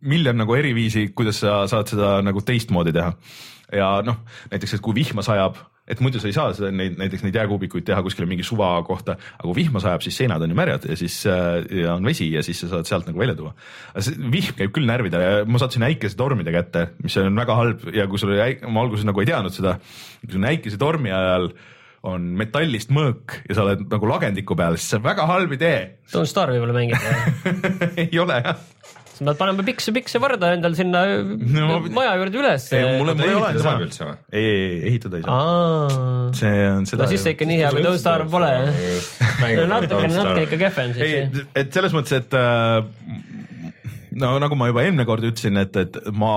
miljon nagu eri viisi, kuidas sa saad seda nagu teistmoodi teha. ja noh, näiteks, et kui vihma sajab et muidu sa ei saa seda neid näiteks neid jääkuubikuid teha kuskile mingi suva kohta, aga kui vihma sajab, siis seinad on ju märjad ja siis äh, ja on vesi ja siis sa saad sealt nagu välja tuua. vihm käib küll närvidele ja ma sattusin äikesetormide kätte, mis on väga halb ja kui sul oli, ma alguses nagu ei teadnud seda, kui sul on äikesetormi ajal on metallist mõõk ja sa oled nagu lagendiku peal, siis see on väga halb idee. Don't Starve'i peale mängida (laughs) ei ole jah siis me paneme pikse, pikse varda endal sinna no, maja juurde üles. mul ei ole saab üldse või? ei, ei, ei ehitada ei saa. see on seda. no siis see ikka nii hea, kui Don't Starve pole (laughs) natukene, natuke ikka kehvem siis. ei, et selles mõttes, et äh, no nagu ma juba eelmine kord ütlesin, et, et ma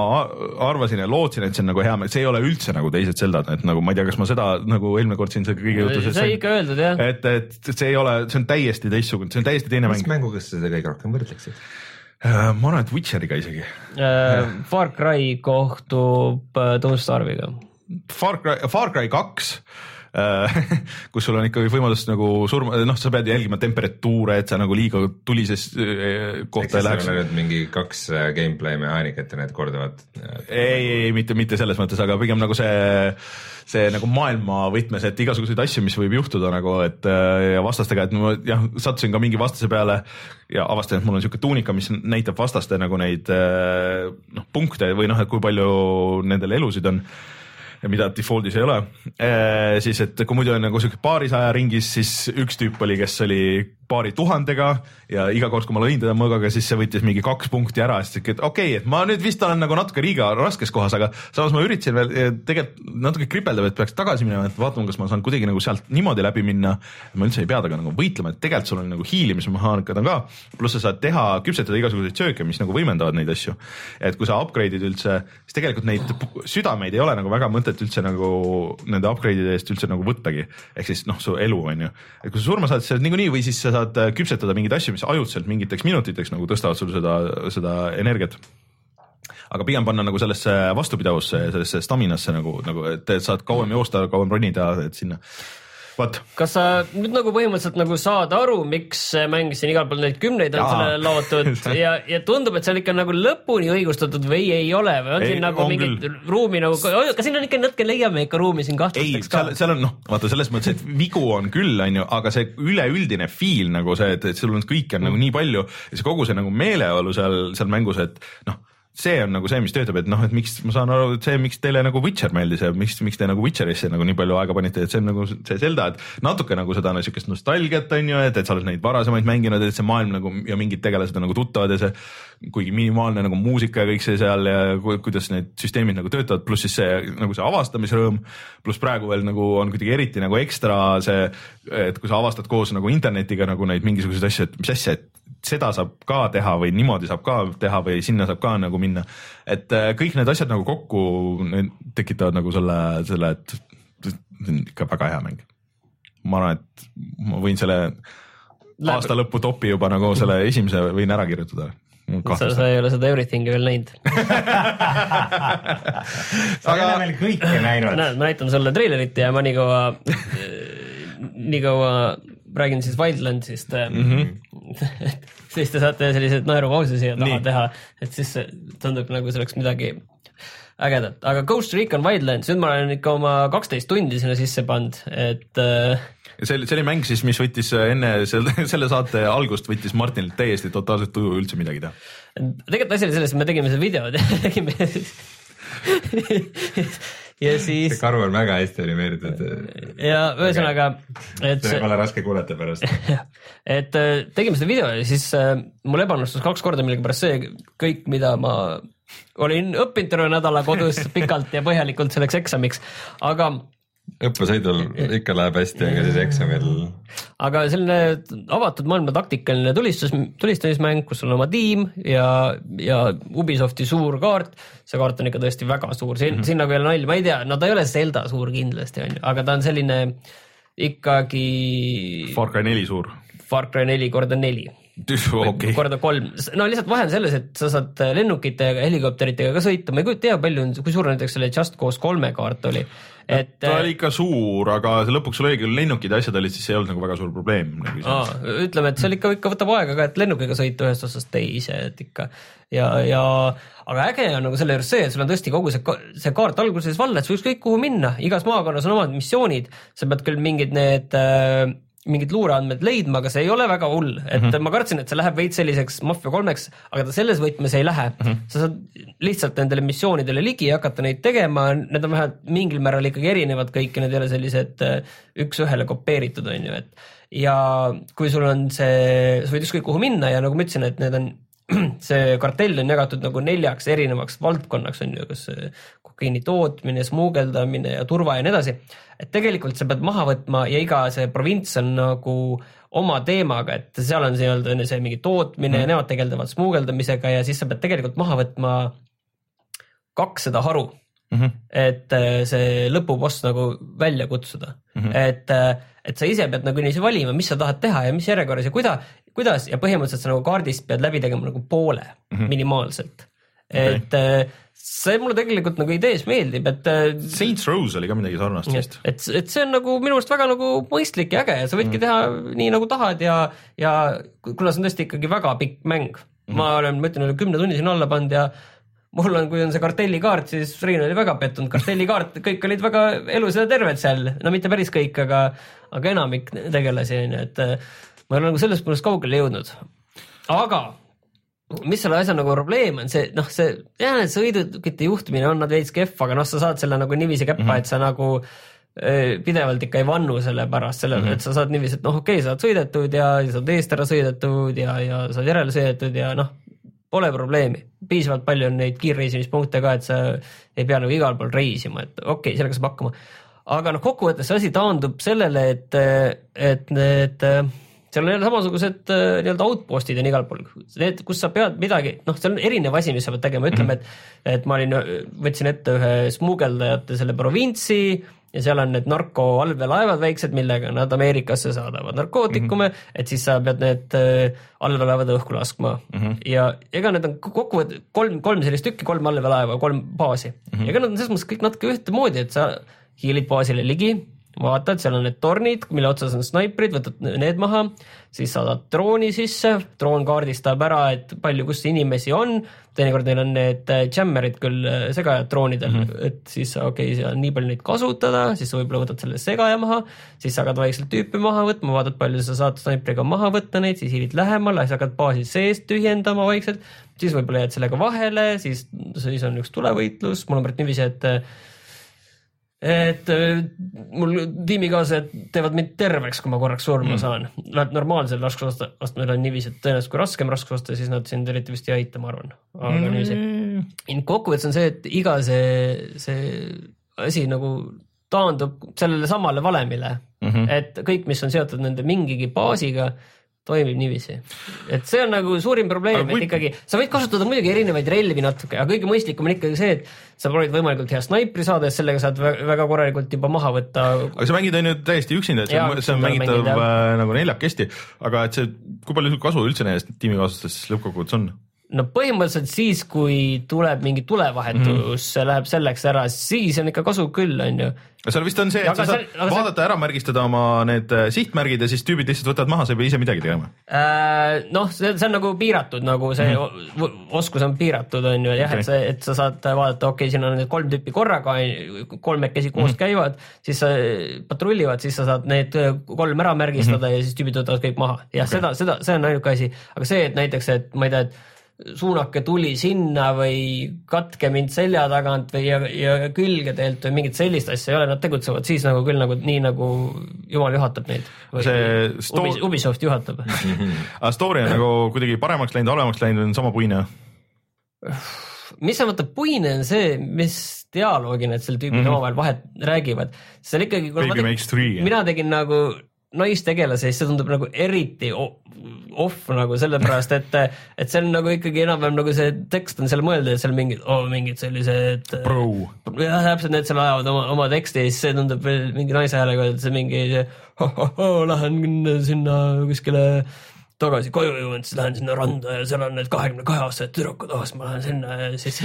arvasin ja lootsin, et see on nagu hea, see ei ole üldse nagu teised Zeldad, et nagu ma ei tea, kas ma seda nagu eelmine kord siin kõige jutus. sai ikka öeldud jah. et, et see ei ole, see on täiesti teistsugune, see on täiesti teine mäng. mis mänguga sa seda kõige rohkem võrdleksid? Äh, ma arvan, et Witcheriga isegi äh,. Far Cry kohtub äh, Don't Starve'iga. Far Cry, Far Cry kaks äh, (laughs) kus sul on ikkagi võimalus nagu surma, noh, sa pead jälgima temperatuure, et sa nagu liiga tulises kohta ei läheks. mingi kaks gameplay mehaanikat ja need korduvad. ei, ei mitte, mitte selles mõttes, aga pigem nagu see see nagu maailma võtmes, et igasuguseid asju, mis võib juhtuda nagu, et äh, ja vastastega, et ma jah, sattusin ka mingi vastase peale ja avastasin, et mul on niisugune tuunika, mis näitab vastaste nagu neid äh, noh, punkte või noh, et kui palju nendel elusid on mida default'is ei ole. siis, et kui muidu on nagu sihuke paarisaja ringis, siis üks tüüp oli, kes oli paari tuhandega ja iga kord, kui ma lõin teda mõõgaga, siis see võttis mingi kaks punkti ära, siis et okei okay,, et ma nüüd vist olen nagu natuke liiga raskes kohas, aga samas ma üritasin veel tegelikult natuke kripeldab, et peaks tagasi minema, et vaatama, kas ma saan kuidagi nagu sealt niimoodi läbi minna. ma üldse ei pea temaga nagu võitlema, et tegelikult sul on nagu hiilimismehaanikad on ka, pluss sa saad teha, küpsetada igasuguseid sööke, mis nagu võimendavad neid asju. et kui sa upgrade'id üldse, siis tegelikult neid südameid ei ole nagu väga mõtet üldse nagu nende upgrade'ide eest üldse nagu võttagi. ehk siis noh, su elu on ju, et kui sa surma saad, siis niikuinii või siis sa saad äh, küpsetada mingeid asju, mis ajutiselt mingiteks minutiteks nagu tõstavad sul seda, seda energiat. Aga pigem panna nagu sellesse vastupidavusse sellesse staminasse nagu, nagu, et saad kauem joosta, kauem ronida, et sinna vot. kas sa nüüd nagu põhimõtteliselt nagu saad aru, miks mäng siin igal pool neid kümneid on sellele laotud (laughs) ja, ja tundub, et see on ikka nagu lõpuni õigustatud või ei ole või on ei, siin nagu mingit küll. ruumi nagu, kas siin on ikka natuke leiame ikka ruumi siin kahtlusteks ka? seal on noh, vaata selles mõttes, et vigu on küll, on ju, aga see üleüldine feel nagu see, et, et sul on kõike on mm. nagu nii palju ja see kogu see nagu meeleolu seal, seal mängus, et noh see on nagu see, mis töötab, et noh, et miks ma saan aru, et see, miks teile nagu Witcher meeldis ja miks, miks te nagu Witcherisse nagu nii palju aega panite, et see on nagu see Zelda, et natuke nagu seda niisugust nostalgiat on ju, et, et sa oled neid varasemaid mänginud, et see maailm nagu ja mingid tegelased on nagu tuttavad ja see kuigi minimaalne nagu muusika ja kõik see seal ja kuidas need süsteemid nagu töötavad, pluss siis see nagu see avastamisrõõm, pluss praegu veel nagu on kuidagi eriti nagu ekstra see, et kui sa avastad koos nagu internetiga nagu neid mingisuguseid asju, et mis asja, et seda saab ka teha või niimoodi saab ka teha või sinna saab ka nagu minna. et äh, kõik need asjad nagu kokku tekitavad nagu selle, selle, et see on ikka väga hea mäng. ma arvan, et ma võin selle Läheb... aasta lõpu topi juba nagu selle esimese võin ära kirjutada sa, sa ei ole seda Everything'i veel näinud (laughs) sa ei ole veel kõike näinud. näed, ma näitan sulle treilerit ja ma nii kaua nii kaua räägin siis Wildlandsist mm. -hmm. (laughs) siis te saate selliseid naerupause siia taha Nii. teha, et siis tundub nagu see oleks midagi ägedat, aga Ghost Recon Wildlands, nüüd ma olen ikka oma kaksteist tundi sinna sisse pannud, et äh, see oli, see oli mäng siis, mis võttis enne selle, (laughs) selle saate algust võttis Martinilt täiesti totaalselt tuju üldse midagi teha. tegelikult asi oli selles, et me tegime seda videot ja (laughs) tegime ja siis. see karu on väga hästi animeeritud. ja ühesõnaga, et. see pole raske kuulata pärast. (laughs) et äh, tegime seda video ja siis äh, mul ebaõnnestus kaks korda millegipärast see kõik, mida ma olin õppinud terve nädala kodus pikalt ja põhjalikult selleks eksamiks, aga õppesõidul (laughs) ikka läheb hästi, aga siis eksamil. aga selline avatud maailma taktikaline tulistus, tulistamismäng, kus on oma tiim ja, ja Ubisofti suur kaart. see kaart on ikka tõesti väga suur, siin mm, -hmm. siin nagu ei ole nalja, ma ei tea, no ta ei ole Zelda suur kindlasti on ju, aga ta on selline ikkagi. Far Cry neli suur. Far Cry neli korda neli okay. korda kolm, no lihtsalt vahe on selles, et sa saad lennukite ja helikopteritega ka sõita, ma ei kujuta tea, palju on, kui suur näiteks selle Just Cause kolme kaart oli. Et ta oli ikka suur, aga lõpuks sul oli küll lennukid ja asjad olid, siis ei olnud nagu väga suur probleem nagu. ütleme, et seal ikka, ikka võtab aega ka, et lennukiga sõita ühest otsast teise, et ikka ja, ja aga äge on nagu selle juures see, et sul on tõesti kogu see, see kaart alguses valla, et sa ükskõik kuhu minna, igas maakonnas on omad missioonid, sa pead küll mingid need äh, mingid luureandmed leidma, aga see ei ole väga hull, et mm -hmm. ma kartsin, et see läheb veits selliseks Mafia kolmeks, aga ta selles võtmes ei lähe mm. -hmm. sa saad lihtsalt nendele missioonidele ligi ja hakata neid tegema, need on vähemalt mingil määral ikkagi erinevad kõik ja need ei ole sellised äh, üks-ühele kopeeritud, on ju, et ja kui sul on see, sa võid ükskõik kuhu minna ja nagu ma ütlesin, et need on (clears throat) see kartell on jagatud nagu neljaks erinevaks valdkonnaks on ju, kas kokaiini tootmine, smuugeldamine ja turva ja nii edasi. et tegelikult sa pead maha võtma ja iga see provints on nagu oma teemaga, et seal on nii-öelda see mingi tootmine mm. ja nemad tegelevad smuugeldamisega ja siis sa pead tegelikult maha võtma kakssada haru mm. -hmm. et äh, see lõpuboss nagu välja kutsuda mm, -hmm. et, äh, et sa ise pead nagu niiviisi valima, mis sa tahad teha ja mis järjekorras ja kuida, kuidas ja põhimõtteliselt sa nagu kaardist pead läbi tegema nagu poole mm -hmm. minimaalselt okay.. et äh, see mulle tegelikult nagu idees meeldib, et. Äh, Saints Rose oli ka midagi sarnast vist. et, et see on nagu minu arust väga nagu mõistlik ja äge ja sa võidki mm. teha nii nagu tahad ja, ja kuna see on tõesti ikkagi väga pikk mäng mm., ma olen, ma ütlen, üle kümne tunni sinna alla pannud ja mul on, kui on see kartellikaart, siis Rein oli väga pettunud, kartellikaart, kõik olid väga elus ja terved seal, no mitte päris kõik, aga, aga enamik tegelasi on ju, et äh, ma ei ole nagu selles mõttes kaugele jõudnud. aga mis selle asja nagu probleem on, see noh, see jah, need sõidukite juhtimine on nad veits kehv, aga noh, sa saad selle nagu niiviisi käppa mm, -hmm. et sa nagu äh, pidevalt ikka ei vannu selle pärast, selle mm, -hmm. et sa saad niiviisi, et noh, okei okay,, sa oled sõidetud ja sa oled eest ära sõidetud ja, ja sa oled järele sõidetud ja noh, pole probleemi, piisavalt palju on neid kiirreisimispunkte ka, et sa ei pea nagu igal pool reisima, et okei okay,, sellega saab hakkama. aga noh, kokkuvõttes see asi taandub sellele, et, et need seal on jälle samasugused äh, nii-öelda outpost'id on igal pool, need, kus sa pead midagi, noh, see on erinev asi, mis sa pead tegema, ütleme, et, et ma olin, võtsin ette ühe smuugeldajate selle provintsi ja seal on need narkoallveelaevad väiksed, millega nad Ameerikasse saadavad narkootikume mm, -hmm. et siis sa pead need äh, allveelaevad õhku laskma mm -hmm. ja ega need on kokkuvõttes kolm, kolm sellist tükki, kolm allveelaeva, kolm baasi mm. -hmm. ja ega nad on selles mõttes kõik natuke ühtemoodi, et sa hiilid baasile ligi vaatad, seal on need tornid, mille otsas on snaiprid, võtad need maha, siis saadad drooni sisse, droon kaardistab ära, et palju, kus inimesi on, teinekord neil on need äh, jammerid küll äh, segajad droonidel mm, -hmm. et siis okei okay,, seal on nii palju neid kasutada, siis sa võib-olla võtad selle segaja maha, siis sa hakkad vaikselt tüüpi maha võtma, vaatad, palju sa saad snaipriga maha võtta neid, siis hiilid lähemale, siis hakkad baasi seest tühjendama vaikselt, siis võib-olla jääd sellega vahele, siis, siis on üks tulevõitlus, mul on praegu niiviisi, et et äh, mul tiimikaaslased teevad mind terveks, kui ma korraks surma mm. saan. Läheb normaalsel raskusastmel on niiviisi, et tõenäoliselt kui raskem raskusaste, siis nad sind eriti vist ei aita, ma arvan. aga mm. niiviisi. kokkuvõttes on see, et iga see, see asi nagu taandub sellele samale valemile mm, -hmm. et kõik, mis on seotud nende mingigi baasiga toimib niiviisi. et see on nagu suurim probleem, et kui... ikkagi sa võid kasutada muidugi erinevaid relvi natuke, aga kõige mõistlikum on ikkagi see, et sa proovid võimalikult hea snaipri saada ja sellega saad väga korralikult juba maha võtta. aga sa mängid ju täiesti üksinda, et see on, see on mängitav äh, nagu neljakesti, aga et see, kui palju kasu üldse nendest tiimikaaslastest lõppkokkuvõttes on? No põhimõtteliselt siis, kui tuleb mingi tulevahetus mm, -hmm. läheb selleks ära, siis on ikka kasu küll, on ju. seal vist on see, et aga sa saad see, vaadata see... ära, märgistada oma need äh, sihtmärgid ja siis tüübid lihtsalt võtavad maha, sa ei pea ise midagi tegema äh,. noh, see, see on nagu piiratud, nagu see mm -hmm. oskus on piiratud, on ju, jah okay., et see, et sa saad vaadata, okei okay,, siin on need kolm tüüpi korraga, kolmekesi koos mm -hmm. käivad, siis sa patrullivad, siis sa saad need kolm ära märgistada mm -hmm. ja siis tüübid võtavad kõik maha. jah okay., seda, seda, see on ainuke asi, aga see, et näiteks, et ma ei tea, et suunake tuli sinna või katke mind selja tagant või ja, ja külgedelt või mingit sellist asja ei ole, nad tegutsevad siis nagu küll nagu nii, nagu jumal juhatab neid. see sto... Ubisoft juhatab (laughs) aga story on nagu kuidagi paremaks läinud, halvemaks läinud, on sama puine? mis on vaata puine, on see, mis dialoogi need seal tüübid mm -hmm. omavahel vahet räägivad, seal ikkagi. mina tegin nagu naistegelase, siis see tundub nagu eriti off nagu sellepärast, et, et see on nagu ikkagi enam-vähem nagu see tekst on seal mõeldud, et seal mingid oh,, mingid sellised. jah, täpselt need seal ajavad oma, oma teksti ja siis see tundub veel mingi naise häälega, et see mingi oh, lähen sinna kuskile tagasi koju jõuan, siis lähen sinna randa ja seal on need kahekümne kahe aastased tüdrukud, oh siis ma lähen sinna ja siis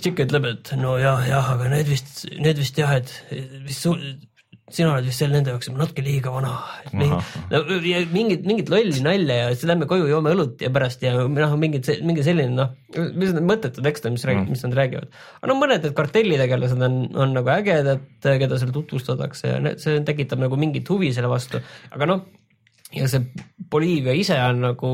tšikk (laughs) (laughs) ütleb, et no jah, aga need vist, need vist jah, et vist sina oled vist seal nende jaoks natuke liiga vana. no ja mingit, mingit lolli nalja ja siis lähme koju, joome õlut ja pärast ja noh, mingid, mingi selline noh, mis need mõttetud tekste, mis räägivad mm., mis nad räägivad. aga no mõned need kartellitegelased on, on nagu ägedad, keda seal tutvustatakse ja see tekitab nagu mingit huvi selle vastu, aga noh, ja see Boliivia ise on nagu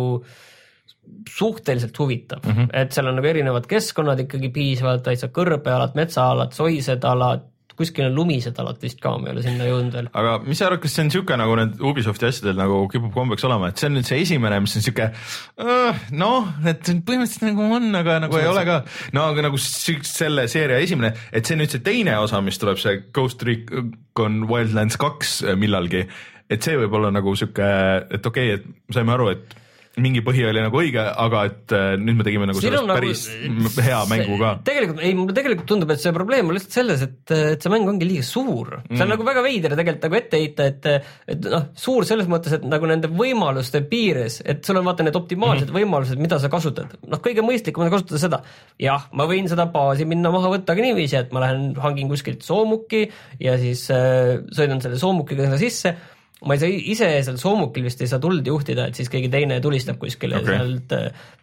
suhteliselt huvitav mm, -hmm. et seal on nagu erinevad keskkonnad ikkagi piisavalt, täitsa kõrbealad, metsaalad, soised alad kuskil on lumised alad vist ka, ma ei ole sinna jõudnud veel. aga mis sa arvad, kas see on niisugune nagu need Ubisofti asjadel nagu kipub kombeks olema, et see on nüüd see esimene, mis on niisugune uh, noh, et põhimõtteliselt nagu on, aga nagu ei ole ka, no aga nagu selle seeria esimene, et see nüüd see teine osa, mis tuleb, see Ghost Recon Wildlands kaks millalgi, et see võib olla nagu sihuke, et okei okay,, et saime aru, et mingi põhi oli nagu õige, aga et äh, nüüd me tegime nagu Siin sellest nagu, päris hea mängu ka. tegelikult, ei mulle tegelikult tundub, et see probleem on lihtsalt selles, et, et see mäng ongi liiga suur mm.. see on mm. nagu väga veider tegelikult nagu ette heita, et, et noh, suur selles mõttes, et nagu nende võimaluste piires, et sul on vaata need optimaalsed mm -hmm. võimalused, mida sa kasutad. noh, kõige mõistlikum on kasutada seda. jah, ma võin seda baasi minna maha võtta ka niiviisi, et ma lähen hangin kuskilt soomuki ja siis äh, sõidan selle soomukiga sinna sisse ma ei saa ise seal soomukil vist ei saa tuld juhtida, et siis keegi teine tulistab kuskile okay. sealt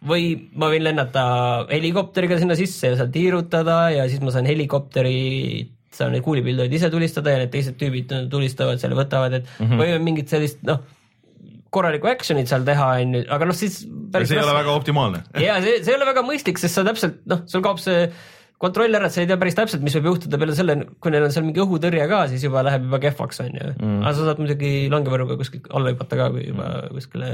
või ma võin lennata helikopteriga sinna sisse ja seal tiirutada ja siis ma saan helikopteri saan neid kuulipildujaid ise tulistada ja need teised tüübid tulistavad seal, võtavad, et mm -hmm. või mingit sellist noh, korralikku action'it seal teha, on ju, aga noh, siis see ei ole väga optimaalne. ja see, see ei ole väga mõistlik, sest sa täpselt noh, sul kaob see kontroll ära, et sa ei tea päris täpselt, mis võib juhtuda peale selle, kui neil on seal mingi õhutõrje ka, siis juba läheb juba kehvaks, on ju mm.. aga sa saad muidugi langevõrruga kuskilt alla hüpata ka, kui juba kuskile.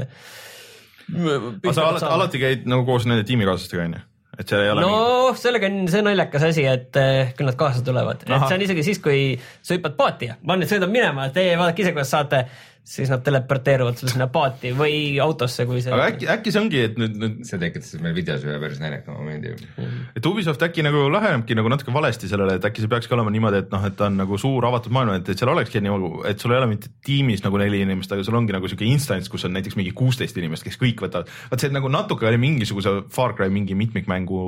aga sa alati, alati käid nagu koos nende tiimikaaslastega, on ju? et seal ei ole no mingi... sellega on see naljakas asi, et eh, küll nad kaasa tulevad, et see on isegi siis, kui sa hüppad paati ja ma nüüd sõidan minema, teie vaadake ise, kuidas saate siis nad teleporteeruvad sulle sinna paati või autosse, kui see. aga äkki, äkki see ongi, et nüüd, nüüd. see tekitas meil videos ühe päris naljaka momendi mm.. et Ubisoft äkki nagu lähenebki nagu natuke valesti sellele, et äkki see peakski olema niimoodi, et noh, et ta on nagu suur avatud maailm, et, et seal olekski nagu, et sul ei ole mitte tiimis nagu neli inimest, aga sul ongi nagu sihuke instants, kus on näiteks mingi kuusteist inimest, kes kõik võtavad. vaat see nagu natuke oli mingisuguse Far Cry mingi mitmikmängu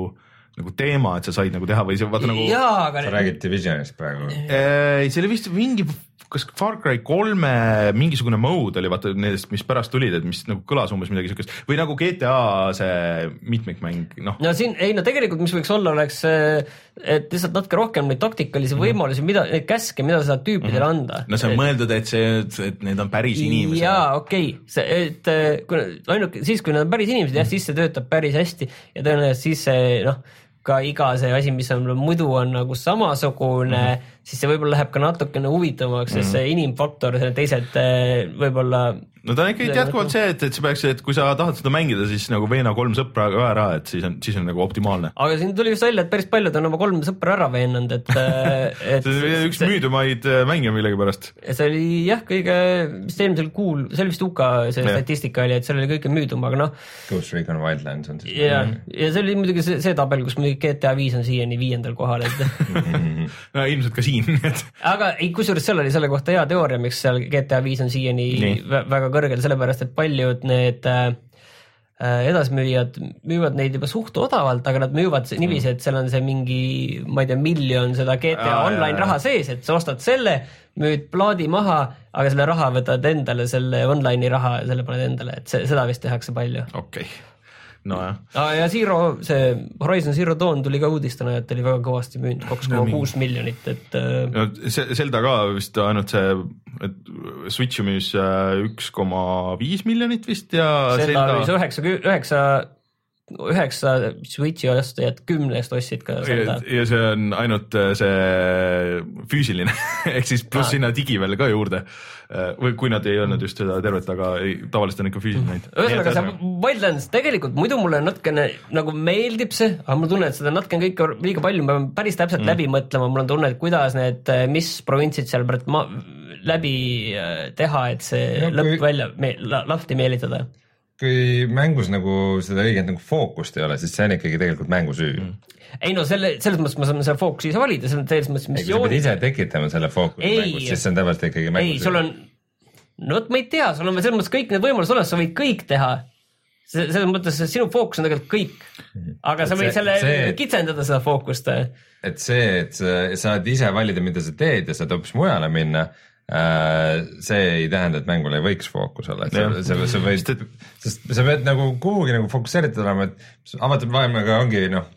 nagu teema, et sa said nagu teha või see vaata nagu. sa räägid Divisionist praegu? ei, see oli vist mingi kas Far Cry kolme mingisugune mode oli vaata nendest, mis pärast tulid, et mis nagu kõlas umbes midagi siukest või nagu GTA see mitmikmäng, noh. no siin ei no tegelikult, mis võiks olla, oleks, et lihtsalt natuke rohkem neid taktikalisi mhm. võimalusi, mida, neid käske, mida sa saad tüüpidele mm -hmm. anda. no see on et, mõeldud, et see, et need on päris inimesed. jaa, okei okay., see, et kui ainuke siis, kui nad on päris inimesed jah, siis see töötab päris hästi ja tõenäoliselt siis see noh ka iga see asi, mis on muidu on nagu samasugune mm, -hmm. Siis see võib-olla läheb ka natukene huvitavamaks mm, -hmm. sest see inimfaktor, teised eh, võib-olla no ta on ikkagi jätkuvalt see, et, et sa peaks, et kui sa tahad seda mängida, siis nagu veena kolm sõpra ka ära, et siis on, siis on nagu optimaalne. aga siin tuli just välja, et päris paljud on oma kolm sõpra ära veenanud, et, (laughs) et see oli üks müüdumaid äh, mänge millegipärast. see oli jah, kõige, vist eelmisel kuul, see oli vist UK see ja. statistika oli, et seal oli kõige müüdum, aga noh. Ghost Recon Wildlands on siis. ja, ja see oli muidugi see, see tabel, kus muidugi GTA viis on siiani viiendal kohal, et (laughs) (laughs) no ilmselt ka siin, (laughs) et. aga ei, kusjuures seal oli selle kohta hea teooria, miks seal GTA viis on siiani Nii. väga kõrgel, sellepärast et paljud need äh, äh, edasimüüjad müüvad neid juba suht odavalt, aga nad müüvad niiviisi, et seal on see mingi, ma ei tea, miljon seda GTA Aa, online jah, raha sees, et sa ostad selle, müüd plaadi maha, aga selle raha võtad endale, selle online'i raha ja selle paned endale, et see, seda vist tehakse palju. okei okay nojah ah,. ja Zero, see Horizon Zero Dawn tuli ka uudistena, et oli väga kõvasti müünud, kaks koma kuus miljonit, et. Äh, no Zelda ka vist ainult see, et Switch'i müüs äh, üks koma viis miljonit vist ja. Zelda müüs üheksa, üheksa üheksa Switch'i ostajat kümnest ostsid ka Zelda. ja see on ainult äh, see füüsiline (laughs) ehk siis pluss ah. sinna digi veel ka juurde. Äh, või kui nad ei öelnud just seda tervet, aga ei, tavaliselt on ikka füüsiline ainult. ühesõnaga see Wildlands tegelikult muidu mulle natukene nagu meeldib see, aga mul tunne, et seda natukene kõike liiga palju, ma pean päris täpselt mm. läbi mõtlema, mul on tunne, et kuidas need, äh, mis provintsid seal ma, läbi teha, et see no, lõpp kui... välja me, lahti meelitada kui mängus nagu seda õiget nagu fookust ei ole, siis see on ikkagi tegelikult mängu süü mm ei no selle, selles mõttes ma saan selle fookusi ise valida, selles mõttes missioon. sa pead ise tekitama selle fookuse mängus, siis see on täpselt ikkagi mängu ei, sul on, no vot ma ei tea, sul on selles mõttes kõik need võimalused olemas, sa võid kõik teha. selles mõttes sinu fookus on tegelikult kõik, aga sa võid see, selle see, kitsendada seda fookust. et see, et sa saad ise valida, mida sa teed ja saad hoopis mujale minna see ei tähenda, et mängul ei võiks fookus olla, et sa, sa, võid, sest sa pead nagu kuhugi nagu fokusseeritud olema, et avatud maailmaga ongi noh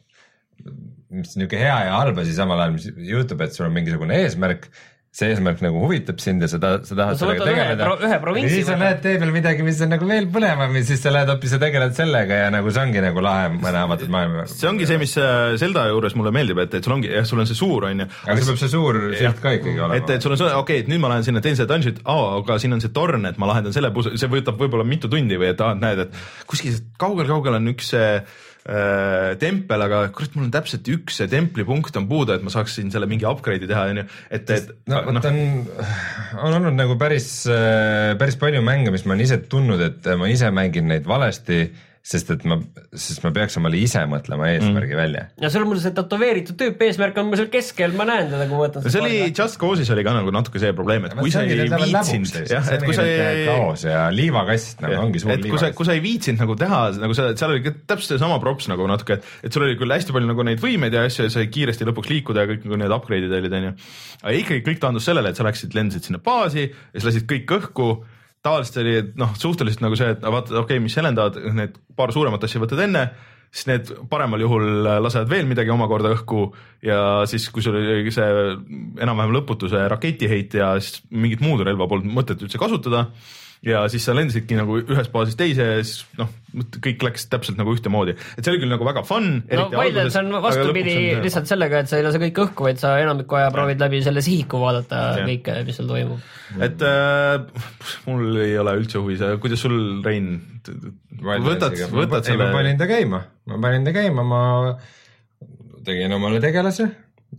niisugune hea ja halb asi samal ajal, mis juhtub, et sul on mingisugune eesmärk see eesmärk nagu huvitab sind ja sa tahad, sa tahad no, sellega tegeleda. ühe provintsi. siis sa näed tee peal midagi, mis on nagu veel põnevam ja siis sa lähed hoopis ja tegeled sellega ja nagu see ongi nagu lahe mõne avatud maailma. see ongi see, mis äh, Zelda juures mulle meeldib, et, et sul ongi, jah, sul on see suur, on ju. aga see peab see suur silt ka ikkagi olema. et, et sul on see, okei okay,, et nüüd ma lähen sinna, teen seda dungeon'it oh,, aga siin on see torn, et ma lahendan selle, see võtab võib-olla mitu tundi või et ah, näed, et kuskil kaugel-kaugel on üks see äh, tempel, aga kurat, mul on täpselt üks see templipunkt on puudu, et ma saaksin selle mingi upgrade'i teha, onju, et, et. no vot no. on, on olnud nagu päris, äh, päris palju mänge, mis ma olen ise tundnud, et ma ise mängin neid valesti sest et ma, sest ma peaks omale ise mõtlema eesmärgi mm. välja. ja sul on mul see tätoveeritud tüüp eesmärk on mul seal keskel, ma näen teda, kui ma võtan. see oli Just Cause'is oli ka nagu natuke see probleem, et kui sa ei viitsinud, jah, et kui sa ei. kaos ja liivakast nagu ongi suur liivakast. kui sa, kui sa ei viitsinud nagu teha nagu seda, seal oli täpselt seesama props nagu natuke, et, et sul oli küll hästi palju nagu neid võimeid ja asju ja sai kiiresti lõpuks liikuda ja kõik nagu need upgrade'id olid, onju. aga ikkagi kõik taandus sellele, et sa läksid, lendasid sinna baasi ja siis lasid kõik õhku tavaliselt oli noh, suhteliselt nagu see, et vaata, okei okay,, mis helendavad, need paar suuremat asja võtad enne, siis need paremal juhul lasevad veel midagi omakorda õhku ja siis, kui sul oli see enam-vähem lõputu see raketiheit ja siis mingit muud relva polnud mõtet üldse kasutada ja siis sa lendasidki nagu ühest baasist teise ja siis noh, kõik läks täpselt nagu ühtemoodi, et see oli küll nagu väga fun. no Wildlands on vastupidi lihtsalt sellega, et sa ei lase kõike õhku, vaid sa enamiku aja proovid läbi selle sihiku vaadata ja. kõike, mis seal toimub. et äh, mul ei ole üldse huvi see, kuidas sul, Rein, võtad, võtad selle? ma panin ta käima, ma panin ta käima, ma tegin omale tegelase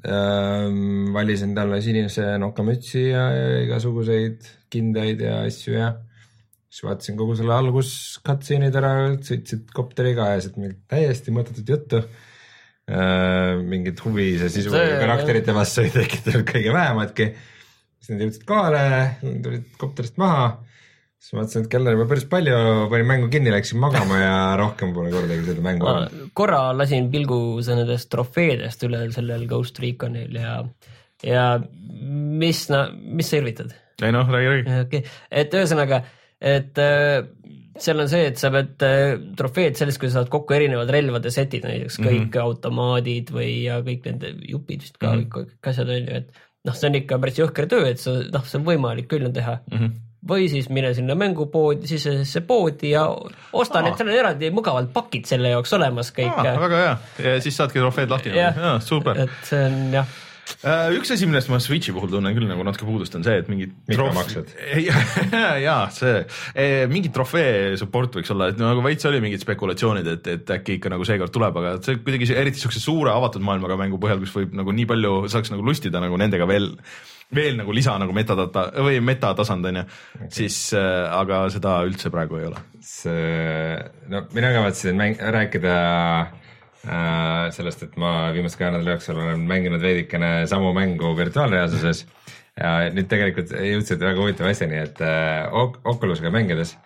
ähm,, valisin talle sinise nokamütsi ja, ja igasuguseid kindaid ja asju ja siis vaatasin kogu selle algus cutscene'id ära, sõitsid kopteriga, ajasid mingit täiesti mõttetut juttu äh,. mingit huvi see sisu see, karakterite vastu ei tekitanud kõige vähematki. siis nad jõudsid kohale, tulid kopterist maha. siis ma vaatasin, et kell on juba päris palju, panin mängu kinni, läksin magama ja rohkem pole kordagi seda mängu olnud. korra lasin pilgu nendest trofeedest üle sellel Ghost Reconil ja, ja mis, mis sa irvitad? ei noh, räägi, räägi. okei okay., et ühesõnaga et äh, seal on see, et sa pead äh, trofeed sellest, kui sa saad kokku erinevad relvade setid, näiteks kõik mm -hmm. automaadid või ja kõik nende jupid vist ka mm, -hmm. kõik asjad on ju, et noh, see on ikka päris jõhker töö, et sa noh, see on võimalik küll teha mm. -hmm või siis mine sinna mängupoodi, sisesesse poodi ja osta need, seal on eraldi mugavalt pakid selle jaoks olemas kõik. väga hea ja siis saadki trofeed lahti. super. et see on jah üks asi, millest ma Switchi puhul tunnen küll nagu natuke puudust, on see, et mingid mikromaksed. (laughs) jaa, see, mingi trofee support võiks olla, et nagu veits oli mingid spekulatsioonid, et, et äkki ikka nagu seekord tuleb, aga see kuidagi eriti siukse suure avatud maailmaga mängu põhjal, kus võib nagu nii palju saaks nagu lustida nagu nendega veel veel nagu lisa nagu metadata või metatasand on ju okay., siis äh, aga seda üldse praegu ei ole. see, no mina kavatsesin mäng-, rääkida äh, Äh, sellest, et ma viimase kahe nädala jooksul olen mänginud veidikene samu mängu virtuaalreaalsuses ja nüüd tegelikult jõudsid väga huvitava asjani, et äh, Oculusega mängides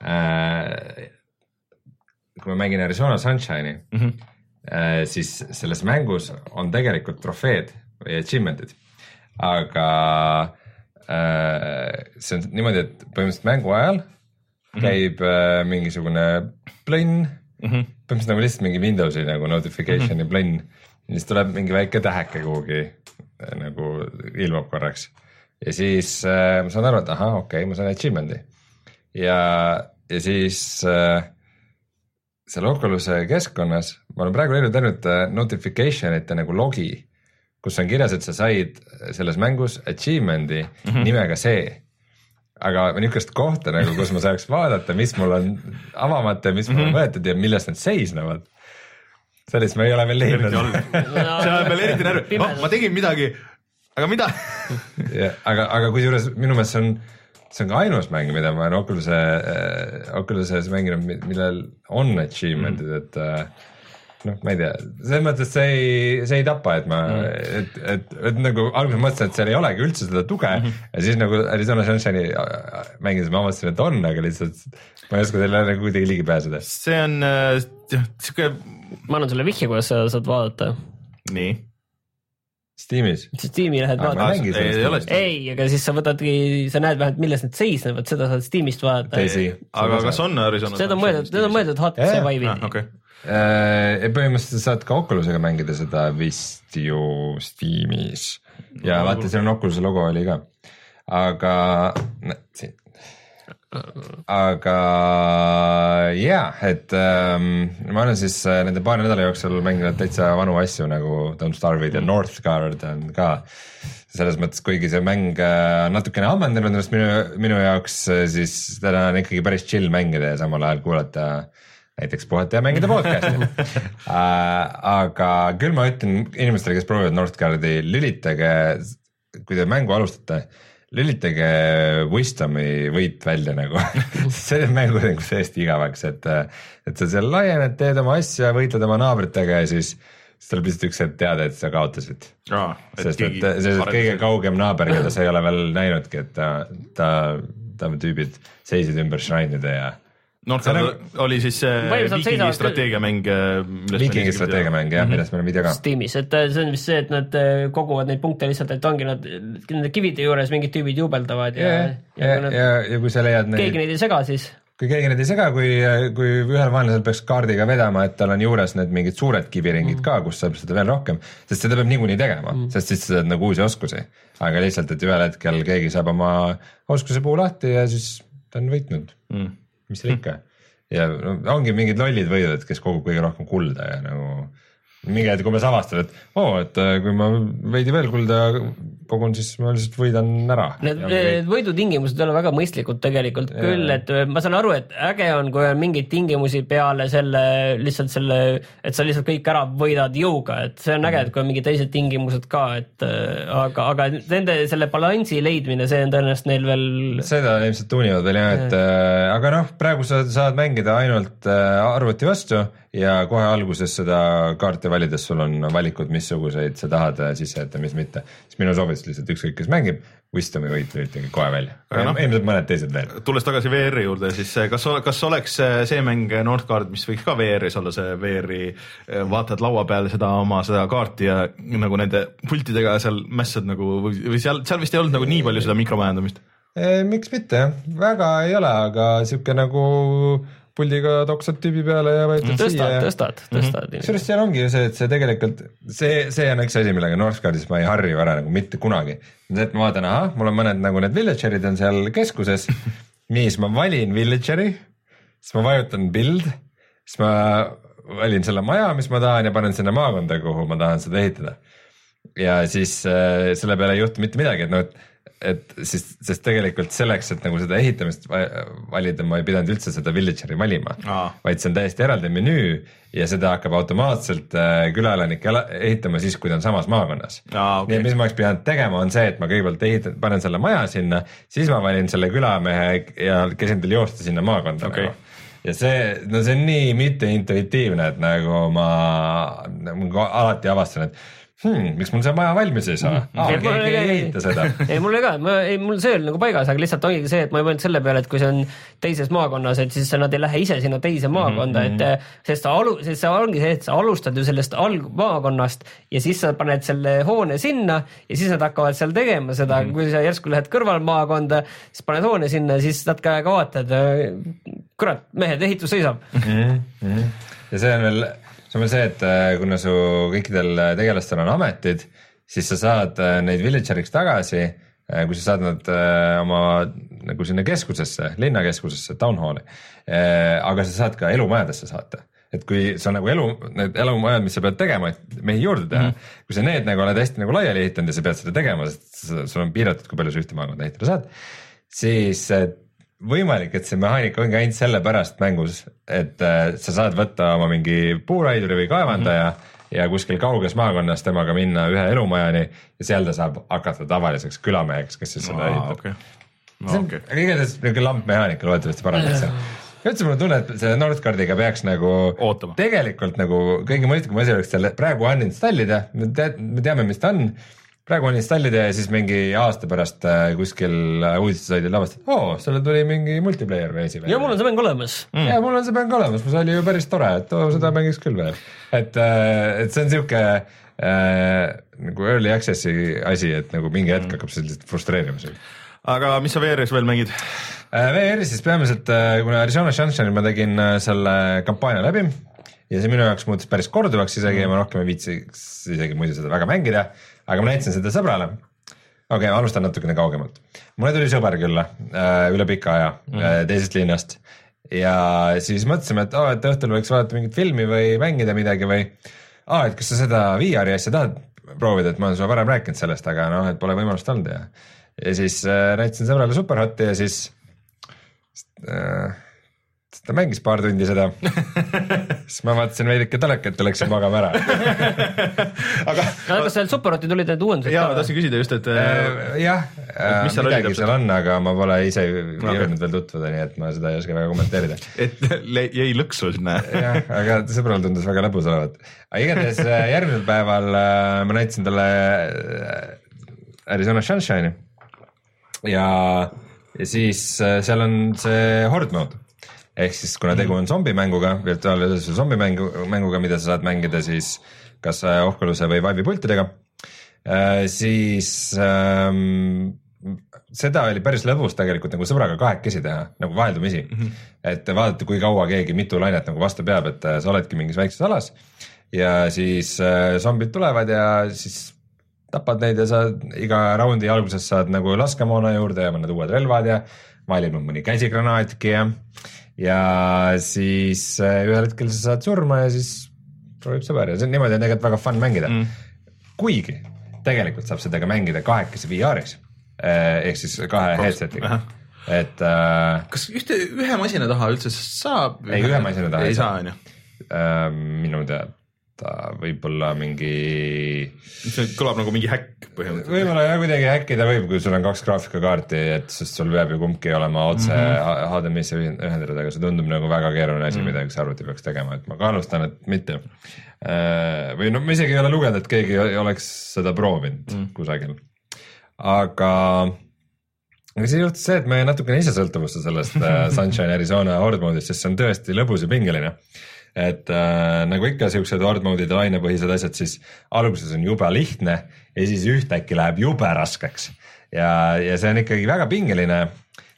äh,. kui ma mängin Arizona Sunshine'i mm, -hmm. äh, siis selles mängus on tegelikult trofeed või achievement'id, aga äh, see on niimoodi, et põhimõtteliselt mängu ajal mhm. käib mm -hmm. äh, mingisugune plõnn mm -hmm põhimõtteliselt nagu lihtsalt mingi Windowsi nagu notification'i mm -hmm. plõnn ja siis tuleb mingi väike täheke kuhugi äh, nagu ilmub korraks. ja siis äh, ma saan aru, et ahah, okei okay,, ma saan achievement'i ja, ja siis äh, seal Oculus'e keskkonnas ma olen praegu leidnud ainult äh, notification ite nagu logi, kus on kirjas, et sa said selles mängus achievement'i mm -hmm. nimega see aga niisugust kohta nagu, kus ma saaks vaadata, mis mul on avamata ja mis mul on mhm. võetud ja milles need seisnevad. sellist ma ei ole veel leidnud. (laughs) see ajab veel eriti närvi, oh ma tegin midagi, aga mida aga, aga kusjuures minu meelest see on, see on ka ainus mäng, mida ma olen Oculus'e äh,, Oculus'es mänginud, millel on achievement'id mm, -hmm. et äh, noh, ma ei tea, selles mõttes see ei, see ei tapa, et ma mm., et, et, et nagu alguses mõtlesin, et seal ei olegi üldse seda tuge mm -hmm. ja siis nagu Arizona Sunshine'i mängides ma avastasin, et on, aga lihtsalt ma ei oska sellele nagu kuidagi ligi pääseda. see on äh, äh,, sihuke. ma annan sulle vihje, kuidas sa saad vaadata. nii Steamis. Steam'i lähed vaatama. ei, ei ei, aga siis sa võtadki, sa näed vähemalt, milles need seisnevad, seda saad Steamist vaadata. aga kas on Arizona? Need on mõeldud, need on mõeldud HTC Vive'i. Äh, põhimõtteliselt saad ka Oculusega mängida seda vist ju Steamis. Ja no, vaata, seal on Oculus'e logo oli ka, aga siin. Aga jah, et ähm, ma olen siis äh, nende paari nädala jooksul mänginud täitsa vanu asju nagu Don't Starve'id ja Northgard on ka. Selles mõttes, kuigi see mäng äh, natukene ammendanud ennast minu, minu jaoks, siis täna on ikkagi päris chill mängida ja samal ajal kuulata äh, näiteks puhata ja mängida podcast'i. (laughs) Äh, aga küll ma ütlen inimestele, kes proovivad Northgardi, lülitage, kui te mängu alustate, lülitage Wisdomi võit välja nagu. (laughs) See teeb mängu nagu täiesti igavaks, et, et sa seal laiened, teed oma asja, võitled oma naabritega ja siis siis tuleb lihtsalt üks hetk teada, et sa kaotasid. Ah,. sest et see kõige kaugem naaber, keda sa ei ole veel (laughs) näinudki, et ta, ta, ta tüübid seisid ümber shrine'ide ja Northgard nagu... oli siis see viikingi strateegiamäng. viikingi strateegiamäng jah mm -hmm., millest meil on video ka. Steamis, et äh, see on vist see, et nad äh, koguvad neid punkte lihtsalt, et ongi nad nende kivide juures mingid tüübid juubeldavad ja, ja, ja, ja, ja, ja kui sa leiad neid. keegi neid ei sega, siis kui keegi neid ei sega, kui, kui ühel vaenlasel peaks kaardiga vedama, et tal on juures need mingid suured kiviringid mm. ka, kus saab seda veel rohkem, sest seda peab niikuinii tegema mm., sest siis sa saad nagu uusi oskusi. aga lihtsalt, et ühel hetkel keegi saab oma oskuse puu lahti ja siis ta on võitnud mm., mis seal ikka. ja no, ongi mingid lollid võidud, kes kogub kõige rohkem kulda ja nagu mingi hetk umbes avastad, et oo oh,, et äh, kui ma veidi veel kulda kogun, siis ma lihtsalt võidan ära. Need, need võidutingimused ei ole väga mõistlikud tegelikult ja. küll, et äh, ma saan aru, et äge on, kui on mingeid tingimusi peale selle, lihtsalt selle, et sa lihtsalt kõik ära võidad jõuga, et see on äge, et kui on mingid teised tingimused ka, et äh, aga, aga nende selle balansi leidmine, see on tõenäoliselt neil veel. seda ilmselt tuunivad veel jah, et äh, aga noh, praegu sa saad mängida ainult arvuti vastu ja kohe alguses seda kaarti valides sul on valikud, missuguseid sa tahad sisse jätta, mis mitte. siis minu soovitus lihtsalt ükskõik, kes mängib, Wisdomi võit lülitage kohe välja, no, ilmselt mõned teised veel. tulles tagasi VR-i juurde, siis kas, kas oleks see mäng Nordcard, mis võiks ka VR-is olla, see VR-i, äh, vaatad laua peal seda oma seda kaarti ja nagu nende pultidega seal mässad nagu või seal, seal vist ei olnud nagu nii palju seda mikromajandamist? miks mitte jah, väga ei ole, aga sihuke nagu puldiga toksad tüübi peale ja vajutad tõstad, siia. tõstad, tõstad mm -hmm.. kusjuures seal ongi ju see, et see tegelikult, see, see on üks asi, millega Northguardis ma ei harju ära nagu mitte kunagi. et ma vaatan, ahah, mul on mõned nagu need villager'id on seal keskuses (laughs) nii, siis ma valin villager'i, siis ma vajutan build, siis ma valin selle maja, mis ma tahan ja panen sinna maakonda, kuhu ma tahan seda ehitada. ja siis äh, selle peale ei juhtu mitte midagi, et noh, et et siis, sest tegelikult selleks, et nagu seda ehitamist valida, ma ei pidanud üldse seda villager'i valima, vaid see on täiesti eraldi menüü ja seda hakkab automaatselt äh, külaelanikke ehitama siis, kui ta on samas maakonnas. Okay. nii et mis ma oleks pidanud tegema, on see, et ma kõigepealt ehitan, panen selle maja sinna, siis ma valin selle külamehe ja käsin tal joosta sinna maakonda okay. nagu ja see, no see on nii mitteintuitiivne, et nagu ma nagu alati avastan, et hmm, miks mul see maja valmis ei saa ah,? keegi ei ehita seda. (laughs) ei, mul ka, ma ei, mul see oli nagu paigas, aga lihtsalt ongi see, et ma ei mõelnud selle peale, et kui see on teises maakonnas, et siis nad ei lähe ise sinna teise mhm, maakonda mm, -hmm. et mhm. sest sa alu-, sest see ongi see, et sa alustad ju sellest algmaakonnast ja siis sa paned selle hoone sinna ja siis nad hakkavad seal tegema seda mm, -hmm. kui sa järsku lähed kõrvalmaakonda, siis paned hoone sinna, siis natuke aega vaatad. kurat, mehed, ehitus seisab mm. -hmm. ja see on veel on veel see, et äh, kuna su kõikidel äh, tegelastel on ametid, siis sa saad äh, neid villageriks tagasi, kui sa saad nad oma nagu sinna keskusesse, linnakeskusesse, town hall'i. aga sa saad ka elumajadesse saata et kui sa nagu elu, need elumajad, mis sa pead tegema, et mehi juurde teha mm, -hmm. kui sa need nagu oled hästi nagu laiali ehitanud ja sa pead seda tegema, sest sul on piiratud, kui palju sa ühte maakonda ehitada saad, siis võimalik, et see mehaanika ongi ainult sellepärast mängus, et äh, sa saad võtta oma mingi puuraiduri või kaevandaja mm -hmm. ja kuskil kauges maakonnas temaga minna ühe elumajani ja seal ta saab hakata tavaliseks külameheks, kes siis seda ehitab okay. no,. see on okay. igatahes niisugune lampmehaanika loodetavasti parandaks seal üldse mul on tunne, et selle Nordcardiga peaks nagu Ootama. tegelikult nagu kõige mõistlikum asi oleks selle praegu uninstallida, me teame, mis ta on praegu on installida ja siis mingi aasta pärast äh, kuskil äh, uudistesaidil lavastad, oo, sulle tuli mingi multiplayer välja. ja mul on see mäng olemas mm.. ja mul on see mäng olemas, see oli ju päris tore, et oo, seda mängiks küll veel. et, äh, et see on sihuke äh, nagu early access'i asi, et nagu mingi hetk mm. hakkab see lihtsalt frustreerima sind. aga mis sa VR-is veel mängid äh,? VR-is siis peamiselt äh,, kuna Arizona Sunshine'il ma tegin äh, selle kampaania läbi ja see minu jaoks muutus päris korduvaks isegi mm. ja ma rohkem ei viitsiks isegi muidu seda väga mängida aga ma näitasin seda sõbrale. okei okay,, alustan natukene kaugemalt. mulle tuli sõber külla äh, üle pika aja mm. teisest linnast ja siis mõtlesime, et oh, et õhtul võiks vaadata mingit filmi või mängida midagi või aa ah,, et kas sa seda VR-i asja tahad proovida, et ma olen sulle varem rääkinud sellest, aga noh, et pole võimalust olnud ja ja siis äh, näitasin sõbrale Superhotti ja siis äh, ta mängis paar tundi seda (laughs) siis ma vaatasin veidike telekat ja läksin magama ära (laughs) aga no, kas seal Superhoti tulid need uuendused ka? tahtsin küsida just, et äh, jah äh,, midagi seal on, aga ma pole ise okay. jõudnud veel tutvuda, nii et ma seda ei oska väga kommenteerida. (laughs) et jäi lõksu sinna jah, aga sõbral tundus väga lõbus olevat. aga igatahes äh, järgmisel päeval äh, ma näitasin talle äh, Arizona Sunshine'i ja, ja siis äh, seal on see horde mode ehk siis kuna tegu on zombimänguga, virtuaalreaalsuse zombimängu, mänguga, mida sa saad mängida siis kas äh, Oculus'e või Vive'i pultidega äh,, siis ähm, seda oli päris lõbus tegelikult nagu sõbraga kahekesi teha, nagu vaheldumisi mm. -hmm. et vaadata, kui kaua keegi mitu lainet nagu vastu peab, et äh, sa oledki mingis väikses alas ja siis äh, zombid tulevad ja siis tapad neid ja sa iga raundi alguses saad nagu laskemoona juurde ja mõned uued relvad ja valib mõni käsigranaatki ja, ja siis äh, ühel hetkel sa saad surma ja siis proovib sõber ja see on niimoodi on tegelikult väga fun mängida. Mm.. kuigi tegelikult saab seda ka mängida kahekesi VR-is ehk siis kahe headset'iga. Et äh,. kas ühte, ühe masina taha üldse saab? ei, ühe masina taha ei saa, on ju? Äh, minu teada võib-olla mingi. see kõlab nagu mingi häkk põhimõtteliselt. võib-olla jah, kuidagi häkkida võib, kui sul on kaks graafikakaarti, et sest sul peab ju kumbki olema otse mm -hmm. HDMI-sse ühendatud, aga see tundub nagu väga keeruline asi mm, -hmm. mida üks arvuti peaks tegema, et ma kahtlustan, et mitte. Äh, või no ma isegi ei ole lugenud, et keegi oleks seda proovinud mm -hmm. kusagil, aga aga siis juhtus see, et me natukene ise sõltuvusse sellest äh, Sunshine Arizona horde mode'ist, sest see on tõesti lõbus ja pingeline. Et äh, nagu ikka siuksed horde mode'id ja lainepõhised asjad, siis alguses on jube lihtne ja siis ühtäkki läheb jube raskeks. ja, ja see on ikkagi väga pingeline,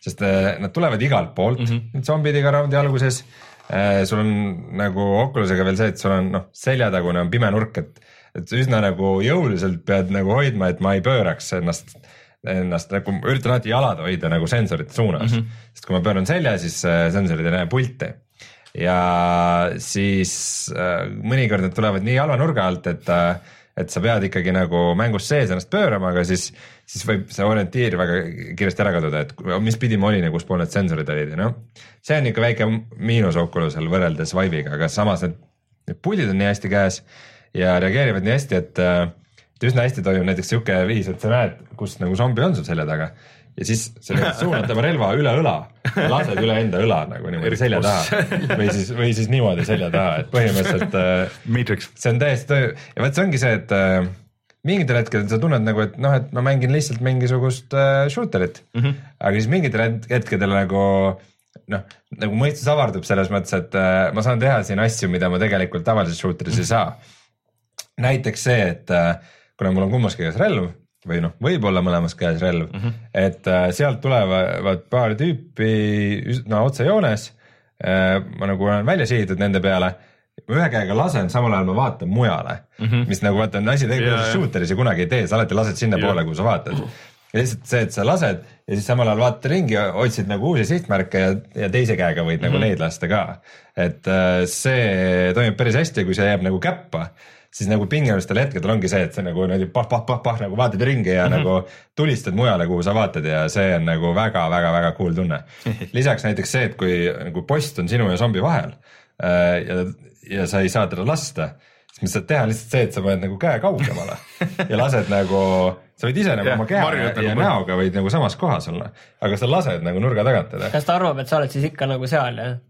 sest äh, nad tulevad igalt poolt mm, -hmm. need zombid iga raundi alguses äh,. sul on nagu Oculusega veel see, et sul on noh, seljatagune on pime nurk, et, et üsna nagu jõuliselt pead nagu hoidma, et ma ei pööraks ennast ennast nagu, üritan alati jalad hoida nagu sensorite suunas mm, -hmm. sest kui ma pööran selja, siis äh, sensorid ei näe pulti. Ja siis äh, mõnikord need tulevad nii halva nurga alt, et äh, et sa pead ikkagi nagu mängus sees ennast pöörama, aga siis, siis võib see orientiir väga kiiresti ära kaduda, et mis pidi ma olin ja kus pool need sensorid olid ja noh. see on ikka väike miinus Oculusel võrreldes Vive'iga, aga samas need, need puldid on nii hästi käes ja reageerivad nii hästi, et et üsna hästi toimub näiteks sihuke viis, et sa näed, kus nagu zombi on sul selja taga ja siis sa suunad tema relva üle õla, lased üle enda õla nagu niimoodi selja taha või siis, või siis niimoodi selja taha, et põhimõtteliselt äh, Matrix. see on täiesti ja vot see ongi see, et äh, mingitel hetkedel sa tunned nagu, et noh, et ma mängin lihtsalt mingisugust äh, shooter'it mm, -hmm. aga siis mingitel hetkedel nagu noh, nagu mõistus avardub selles mõttes, et äh, ma saan teha siin asju, mida ma tegelikult tavalises shooter'is ei saa. näiteks see, et äh, kuna mul on kummaski käes relv või noh, võib-olla mõlemas käes relv mm, -hmm. et äh, sealt tulevad paar tüüpi üsna no, otsejoones äh,. ma nagu olen välja sihitud nende peale ühe käega lasen, samal ajal ma vaatan mujale mm, -hmm. mis nagu vaata on asi tegelikult yeah, shooter'is ja kunagi ei tee, sa alati lased sinnapoole yeah., kuhu sa vaatad. ja lihtsalt see, et sa lased ja siis samal ajal vaatad ringi otsid nagu uusi sihtmärke ja, ja teise käega võid mm -hmm. nagu mhm. neid lasta ka. et äh, see toimib päris hästi, kui see jääb nagu käppa siis nagu pingelistel hetkedel ongi see, et sa nagu niimoodi pah-pah-pah-pah nagu vaatad ringi ja mm -hmm. nagu tulistad mujale, kuhu sa vaatad ja see on nagu väga-väga-väga cool tunne. (laughs) lisaks näiteks see, et kui nagu post on sinu ja zombi vahel äh, ja, ja sa ei saa teda lasta, siis mis saad teha lihtsalt see, et sa paned nagu käe kaugemale (laughs) ja lased nagu, sa võid ise nagu ja, oma keha ja, ja nagu näoga võid nagu samas kohas olla, aga sa lased nagu nurga tagant teda. kas ta arvab, et sa oled siis ikka nagu seal jah?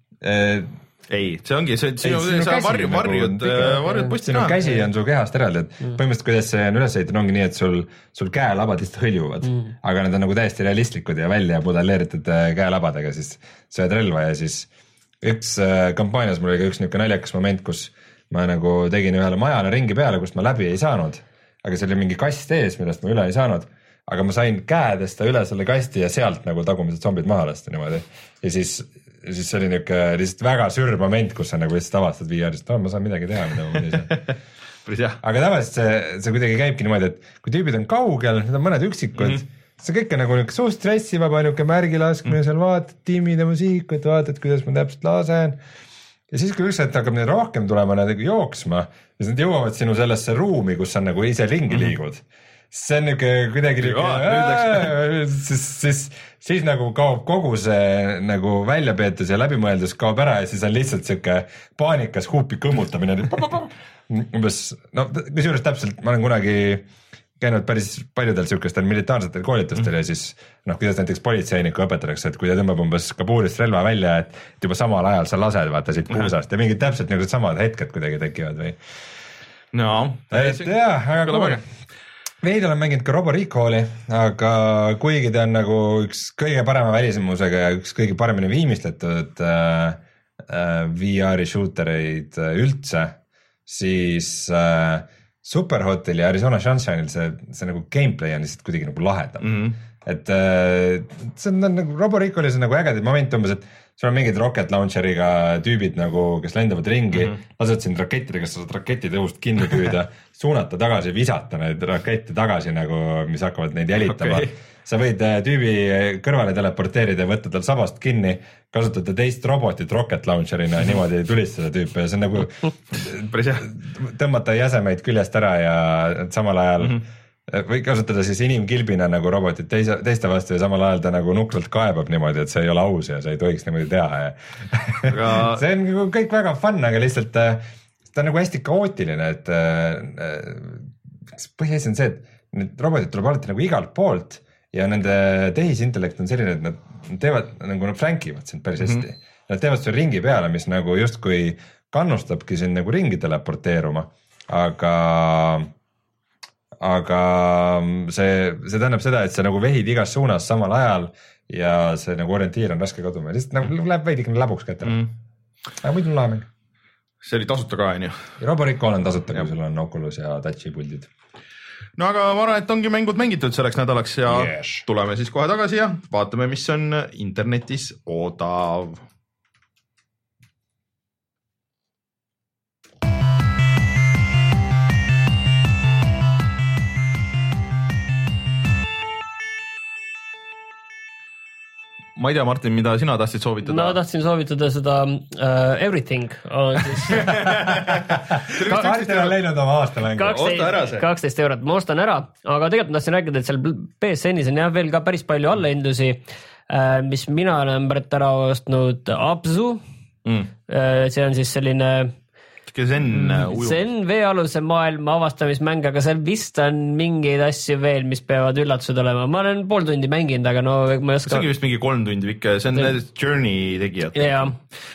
Äh, ei, see ongi see, sinu, sa varju, varjud, varjud posti sinu käsi on su kehast eraldi, et mm. põhimõtteliselt kuidas see on üles ehitatud, ongi nii, et sul, sul käelabad lihtsalt hõljuvad. Mm., aga need on nagu täiesti realistlikud ja välja modelleeritud äh, käelabadega, siis sööd relva ja siis üks äh, kampaanias mul oli ka üks niisugune naljakas moment, kus ma nagu tegin ühele majale ringi peale, kust ma läbi ei saanud, aga seal oli mingi kast ees, millest ma üle ei saanud. Aga ma sain käe tõsta üle selle kasti ja sealt nagu tagumised zombid maha lasta niimoodi. Ja siis siis see oli niuke lihtsalt väga sür moment, kus sa nagu lihtsalt avastad VR-ist, et oh, ma saan midagi teha, mida ma muidu ei saa (laughs) aga tavaliselt see, see kuidagi käibki niimoodi, et kui tüübid on kaugel, need on mõned üksikud mm, -hmm. see kõik on nagu niuke suht stressivaba, niuke märgi laskmine mm seal, vaatad timmide muusikut, vaatad, kuidas ma täpselt lasen. ja siis, kui üks hetk hakkab neid rohkem tulema, nad jooksma, siis nad jõuavad sinu sellesse ruumi, kus sa nagu ise ringi mm -hmm. See on niuke kuidagi niuke, siis, siis, siis nagu kaob kogu see nagu väljapeetus ja läbimõeldus kaob ära ja siis on lihtsalt siuke paanikas huupi kõmmutamine. (laughs) umbes, no kusjuures täpselt, ma olen kunagi käinud päris paljudel siukestel militaarsetel koolitustel mm. ja siis noh, kuidas näiteks politseinikku õpetatakse, et kui ta tõmbab umbes kabuurist relva välja, et juba samal ajal sa lased vaata siit puusast ja mingid täpselt niisugused samad hetked kuidagi tekivad või. no. et jah, väga cool veidi olen mänginud ka Robo Recalli, aga kuigi ta on nagu üks kõige parema välimusega ja üks kõige paremini viimistletud äh, äh, VR-i shooter eid äh, üldse, siis äh, Superhotel ja Arizona Sunshine'il see, see nagu gameplay on lihtsalt kuidagi nagu lahedam mm. -hmm. et äh, see on nagu Robo Recallis on nagu ägedaid momente umbes, et sul on mingid rocket launcher'iga tüübid nagu, kes lendavad ringi mm, -hmm. lasevad sind rakettidega, sa saad raketide õhust kinni püüda suunata tagasi, visata neid rakette tagasi nagu, mis hakkavad neid jälitama. Okay.. sa võid äh, tüübi kõrvale teleporteerida ja võtta tal sabast kinni, kasutada teist robotit rocket launcher'ina ja niimoodi tulistada tüüpe ja see on nagu (laughs) tõmmata jäsemeid küljest ära ja samal ajal mm -hmm või kasutada siis inimkilbina nagu robotit teise, teiste vastu ja samal ajal ta nagu nukralt kaebab niimoodi, et see ei ole aus ja sa ei tohiks niimoodi teha ja aga... (laughs) see on nagu kõik väga fun, aga lihtsalt äh, ta on nagu hästi kaootiline, et äh, põhiasi on see, et need robotid tuleb alati nagu igalt poolt ja nende tehisintellekt on selline, et nad teevad nagu nad flankivad sind päris hästi mm. -hmm. Nad teevad su ringi peale, mis nagu justkui kannustabki sind nagu ringi teleporteeruma, aga aga see, see tähendab seda, et sa nagu vehid igas suunas samal ajal ja see nagu orientiir on raske kaduma, lihtsalt nagu läheb veidikene läbuks kätte mm.. aga muidu on lahe mäng. see oli tasuta ka onju? Robo Recall on tasuta, kui sul on Oculus ja Touchi puldid no aga ma arvan, et ongi mängud mängitud selleks nädalaks ja yes. tuleme siis kohe tagasi ja vaatame, mis on internetis odav ma ei tea, Martin, mida sina tahtsid soovitada? ma tahtsin soovitada seda uh, Everything on siis (laughs) Martin on läinud oma aastamängu. kaksteist eurot, ma ostan ära, aga tegelikult ma tahtsin rääkida, et seal BSN-is on jah veel ka päris palju allahindusi uh,, mis mina olen pärit ära ostnud Abzu mm.. Uh, see on siis selline sihuke zen mm, äh, ujuv. Zen veealuse maailma avastamismäng, aga seal vist on mingeid asju veel, mis peavad üllatused olema, ma olen pool tundi mänginud, aga no ma ei oska. see ongi vist mingi kolm tundi pikk, see on need Journey tegijad. ja,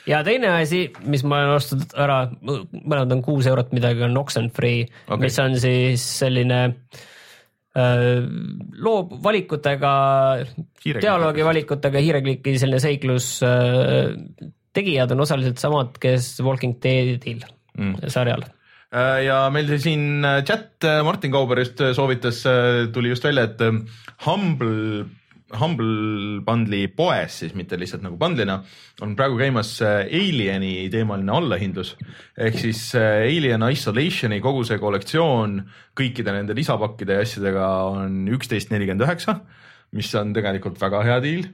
ja teine asi, mis ma olen ostnud ära, mõlemad on kuus eurot midagi, on Oxenfree okay., mis on siis selline äh, loo valikutega, dialoogi valikutega hiirekliki selline seiklus äh, tegijad on osaliselt samad, kes Walking Deadil mm. sarjal äh, ja meil siin äh, chat äh, Martin Kauber just soovitas, tuli just välja, et Humble, Humble Bundle'i poes siis, mitte lihtsalt nagu bundle'ina, on praegu käimas Alieni teemaline allahindlus. ehk siis Alien Isolationi kogu see kollektsioon kõikide nende lisapakkide ja asjadega on üksteist nelikümmend üheksa, mis on tegelikult väga hea diil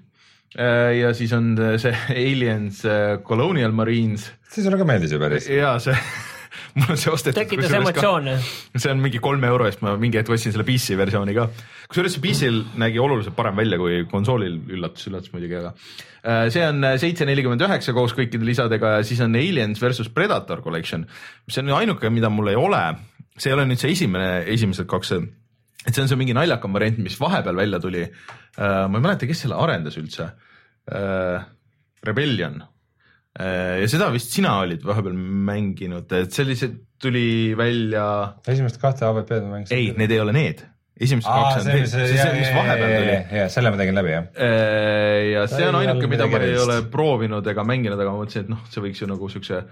ja siis on see (laughs) Aliens Colonial Marines. see sulle ka meeldis ju päris. ja see (laughs) mul on see ostetud. tekitas emotsioone. see on mingi kolme euro eest, ma mingi hetk ostsin selle PC versiooni ka. kusjuures see PC-l nägi oluliselt parem välja kui konsoolil, üllatus, üllatus muidugi, aga äh, see on seitse nelikümmend üheksa koos kõikide lisadega ja siis on Aliens versus Predator Collection, mis on ainuke, mida mul ei ole. see ei ole nüüd see esimene, esimesed kaks, et see on see mingi naljakam variant, mis vahepeal välja tuli. Äh, ma ei mäleta, kes selle arendas üldse. Äh, Rebellion Äh, ja seda vist sina olid vahepeal mänginud, et sellised tuli välja. esimest kahte AVP-d ma mängisin. ei, need ei ole need esimesed Aa, kaks on see, see, see, mis vahepeal tuli. ja selle ma tegin läbi jah. Äh, ja see on ainuke, mida ma ei ole proovinud ega mänginud, aga ma mõtlesin, et noh, see võiks ju nagu siukse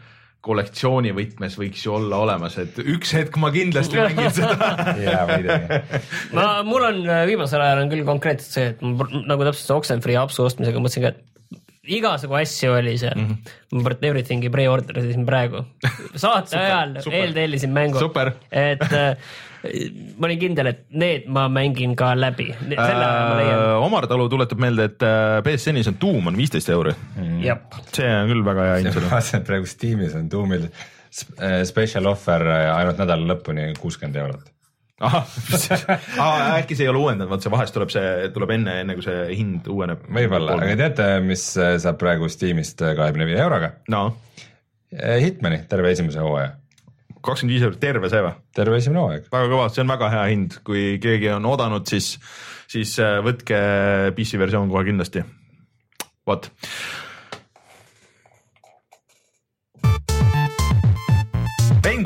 kollektsiooni võtmes võiks ju olla olemas, et üks hetk ma kindlasti mängin seda (laughs) jaa, muidugi. ma, mul on äh, viimasel ajal on küll konkreetselt see, et ma, nagu täpselt see Oxenfree apsu ostmisega mõtlesin ka, et igasugu asju oli seal. Mm. -hmm. ma Everythingi pre-order isin praegu, (laughs) saate ajal eeltellisin mängu, et äh, ma olin kindel, et need ma mängin ka läbi, äh. Omar Talu tuletab meelde, et äh, BSN-is on Doom on viisteist euri. Mm.. see on küll väga hea hind. vaatasin, et praegu Steamis on Doomil äh, special offer äh, ainult nädala lõpuni kuuskümmend eurot (laughs) äkki see ei ole uuendanud, vaat see vahest tuleb see, tuleb enne, enne kui see hind uueneb. võib-olla, aga teate, mis äh, saab praegu Steamist äh, kahekümne viie euroga? no äh, Hitmani terve esimese hooaja. kakskümmend viis eurot, terve see või? terve esimene hooaeg. väga kõva, see on väga hea hind, kui keegi on oodanud, siis, siis võtke PC versioon kohe kindlasti. vot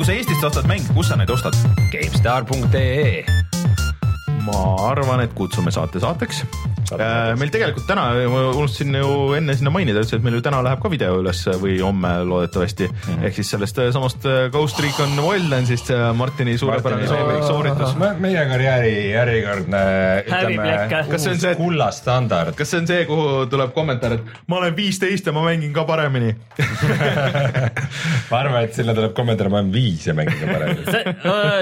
kui sa Eestist ostad mänge, kus sa neid ostad? GameStar.ee ma arvan, et kutsume saate saateks Äh, meil tegelikult täna, ma unustasin ju enne sinna mainida üldse, et meil ju täna läheb ka video üles või homme loodetavasti mm. -hmm. ehk siis sellest äh, samast äh, Ghost Recon Wildlandsist Martini suurepärane sooritus. meie karjääri järjekordne ütleme, kas see on see kullastandard. kas see on see, kuhu tuleb kommentaar, et ma olen viisteist ja ma mängin ka paremini ma arvan, et sinna tuleb kommentaar, ma olen viis ja mängin ka paremini see,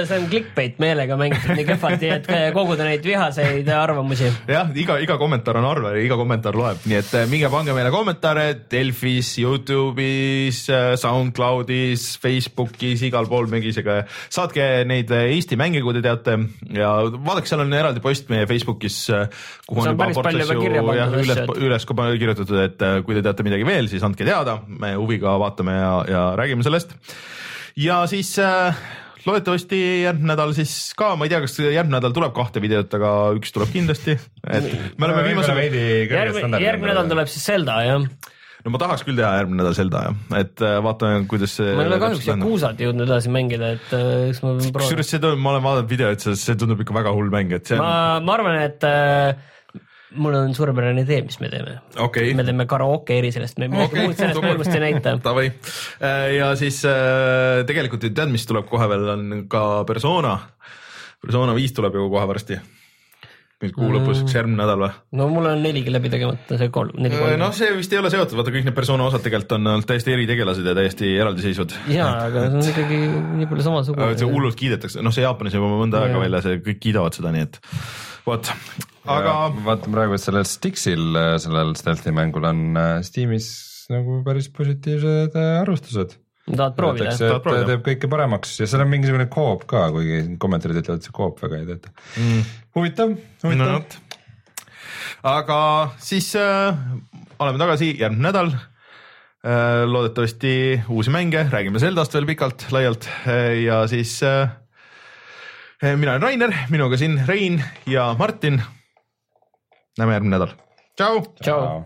see on clickbait meelega mängitud nii kehvasti, et koguda neid vihaseid arvamusi. jah, iga, iga kommentaar on arve, iga kommentaar loeb, nii et eh, minge pange meile kommentaare Delfis, Youtube'is, eh, SoundCloud'is, Facebookis, igal pool Megisega. saatke neid eh, Eesti mänge, kui te teate ja vaadake, seal on eraldi post meie Facebookis, kuhu on juba Portlassi jah, üles, üles kirjutatud, et kui te teate midagi veel, siis andke teada, me huviga vaatame ja, ja räägime sellest. ja siis äh, loodetavasti järgmine nädal siis ka, ma ei tea, kas järgmine nädal tuleb kahte videot, aga üks tuleb kindlasti, et me oleme viimase. järgmine, järgmine nädal tuleb siis Zelda jah no ma tahaks küll teha järgmine nädal Zelda jah, et äh, vaatame, kuidas see. ma ei ole kahjuks Yakuusat jõudnud edasi mängida, et äh, eks ma. kusjuures see tundub, ma olen vaadanud videoid, see tundub ikka väga hull mäng, et see. ma, ma arvan, et äh, mul on suurepärane idee, mis me teeme okay.. me teeme karaoke eri sellest, me midagi okay, muud sellest mängust ei näita. Davai, äh, ja siis äh, tegelikult tead, mis tuleb kohe veel, on ka persona. persona viis tuleb ju kohe varsti nüüd kuu lõpus, kas järgmine nädal või? no mul on neligi läbi tegemata, see kolm, neli kolm. Äh, noh, see vist ei ole seotud, vaata kõik need persona osad tegelikult on olnud täiesti eritegelased ja täiesti eraldiseisvad. jaa, aga see on ikkagi nii palju samasugune. see hullult kiidetakse, noh, see Jaapanis juba mõnda aega välja, see kõik kiidavad seda, nii et vot, aga. vaatan praegu, et sellel Stixil, sellel stealth'i mängul on äh, Steamis nagu päris positiivsed äh, arvustused. tahad proovida? ta teeb kõike paremaks ja seal on mingisugune coop ka, kuigi kommentaarid ütlevad, et see coop väga ei tööta mm.. huvitav, huvitav no,. aga siis äh, oleme tagasi järgmine nädal äh,. loodetavasti uusi mänge, räägime Zeldast veel pikalt-laialt äh, ja siis äh, mina olen Rainer, minuga siin Rein ja Martin. näeme järgmine nädal. tšau. tšau.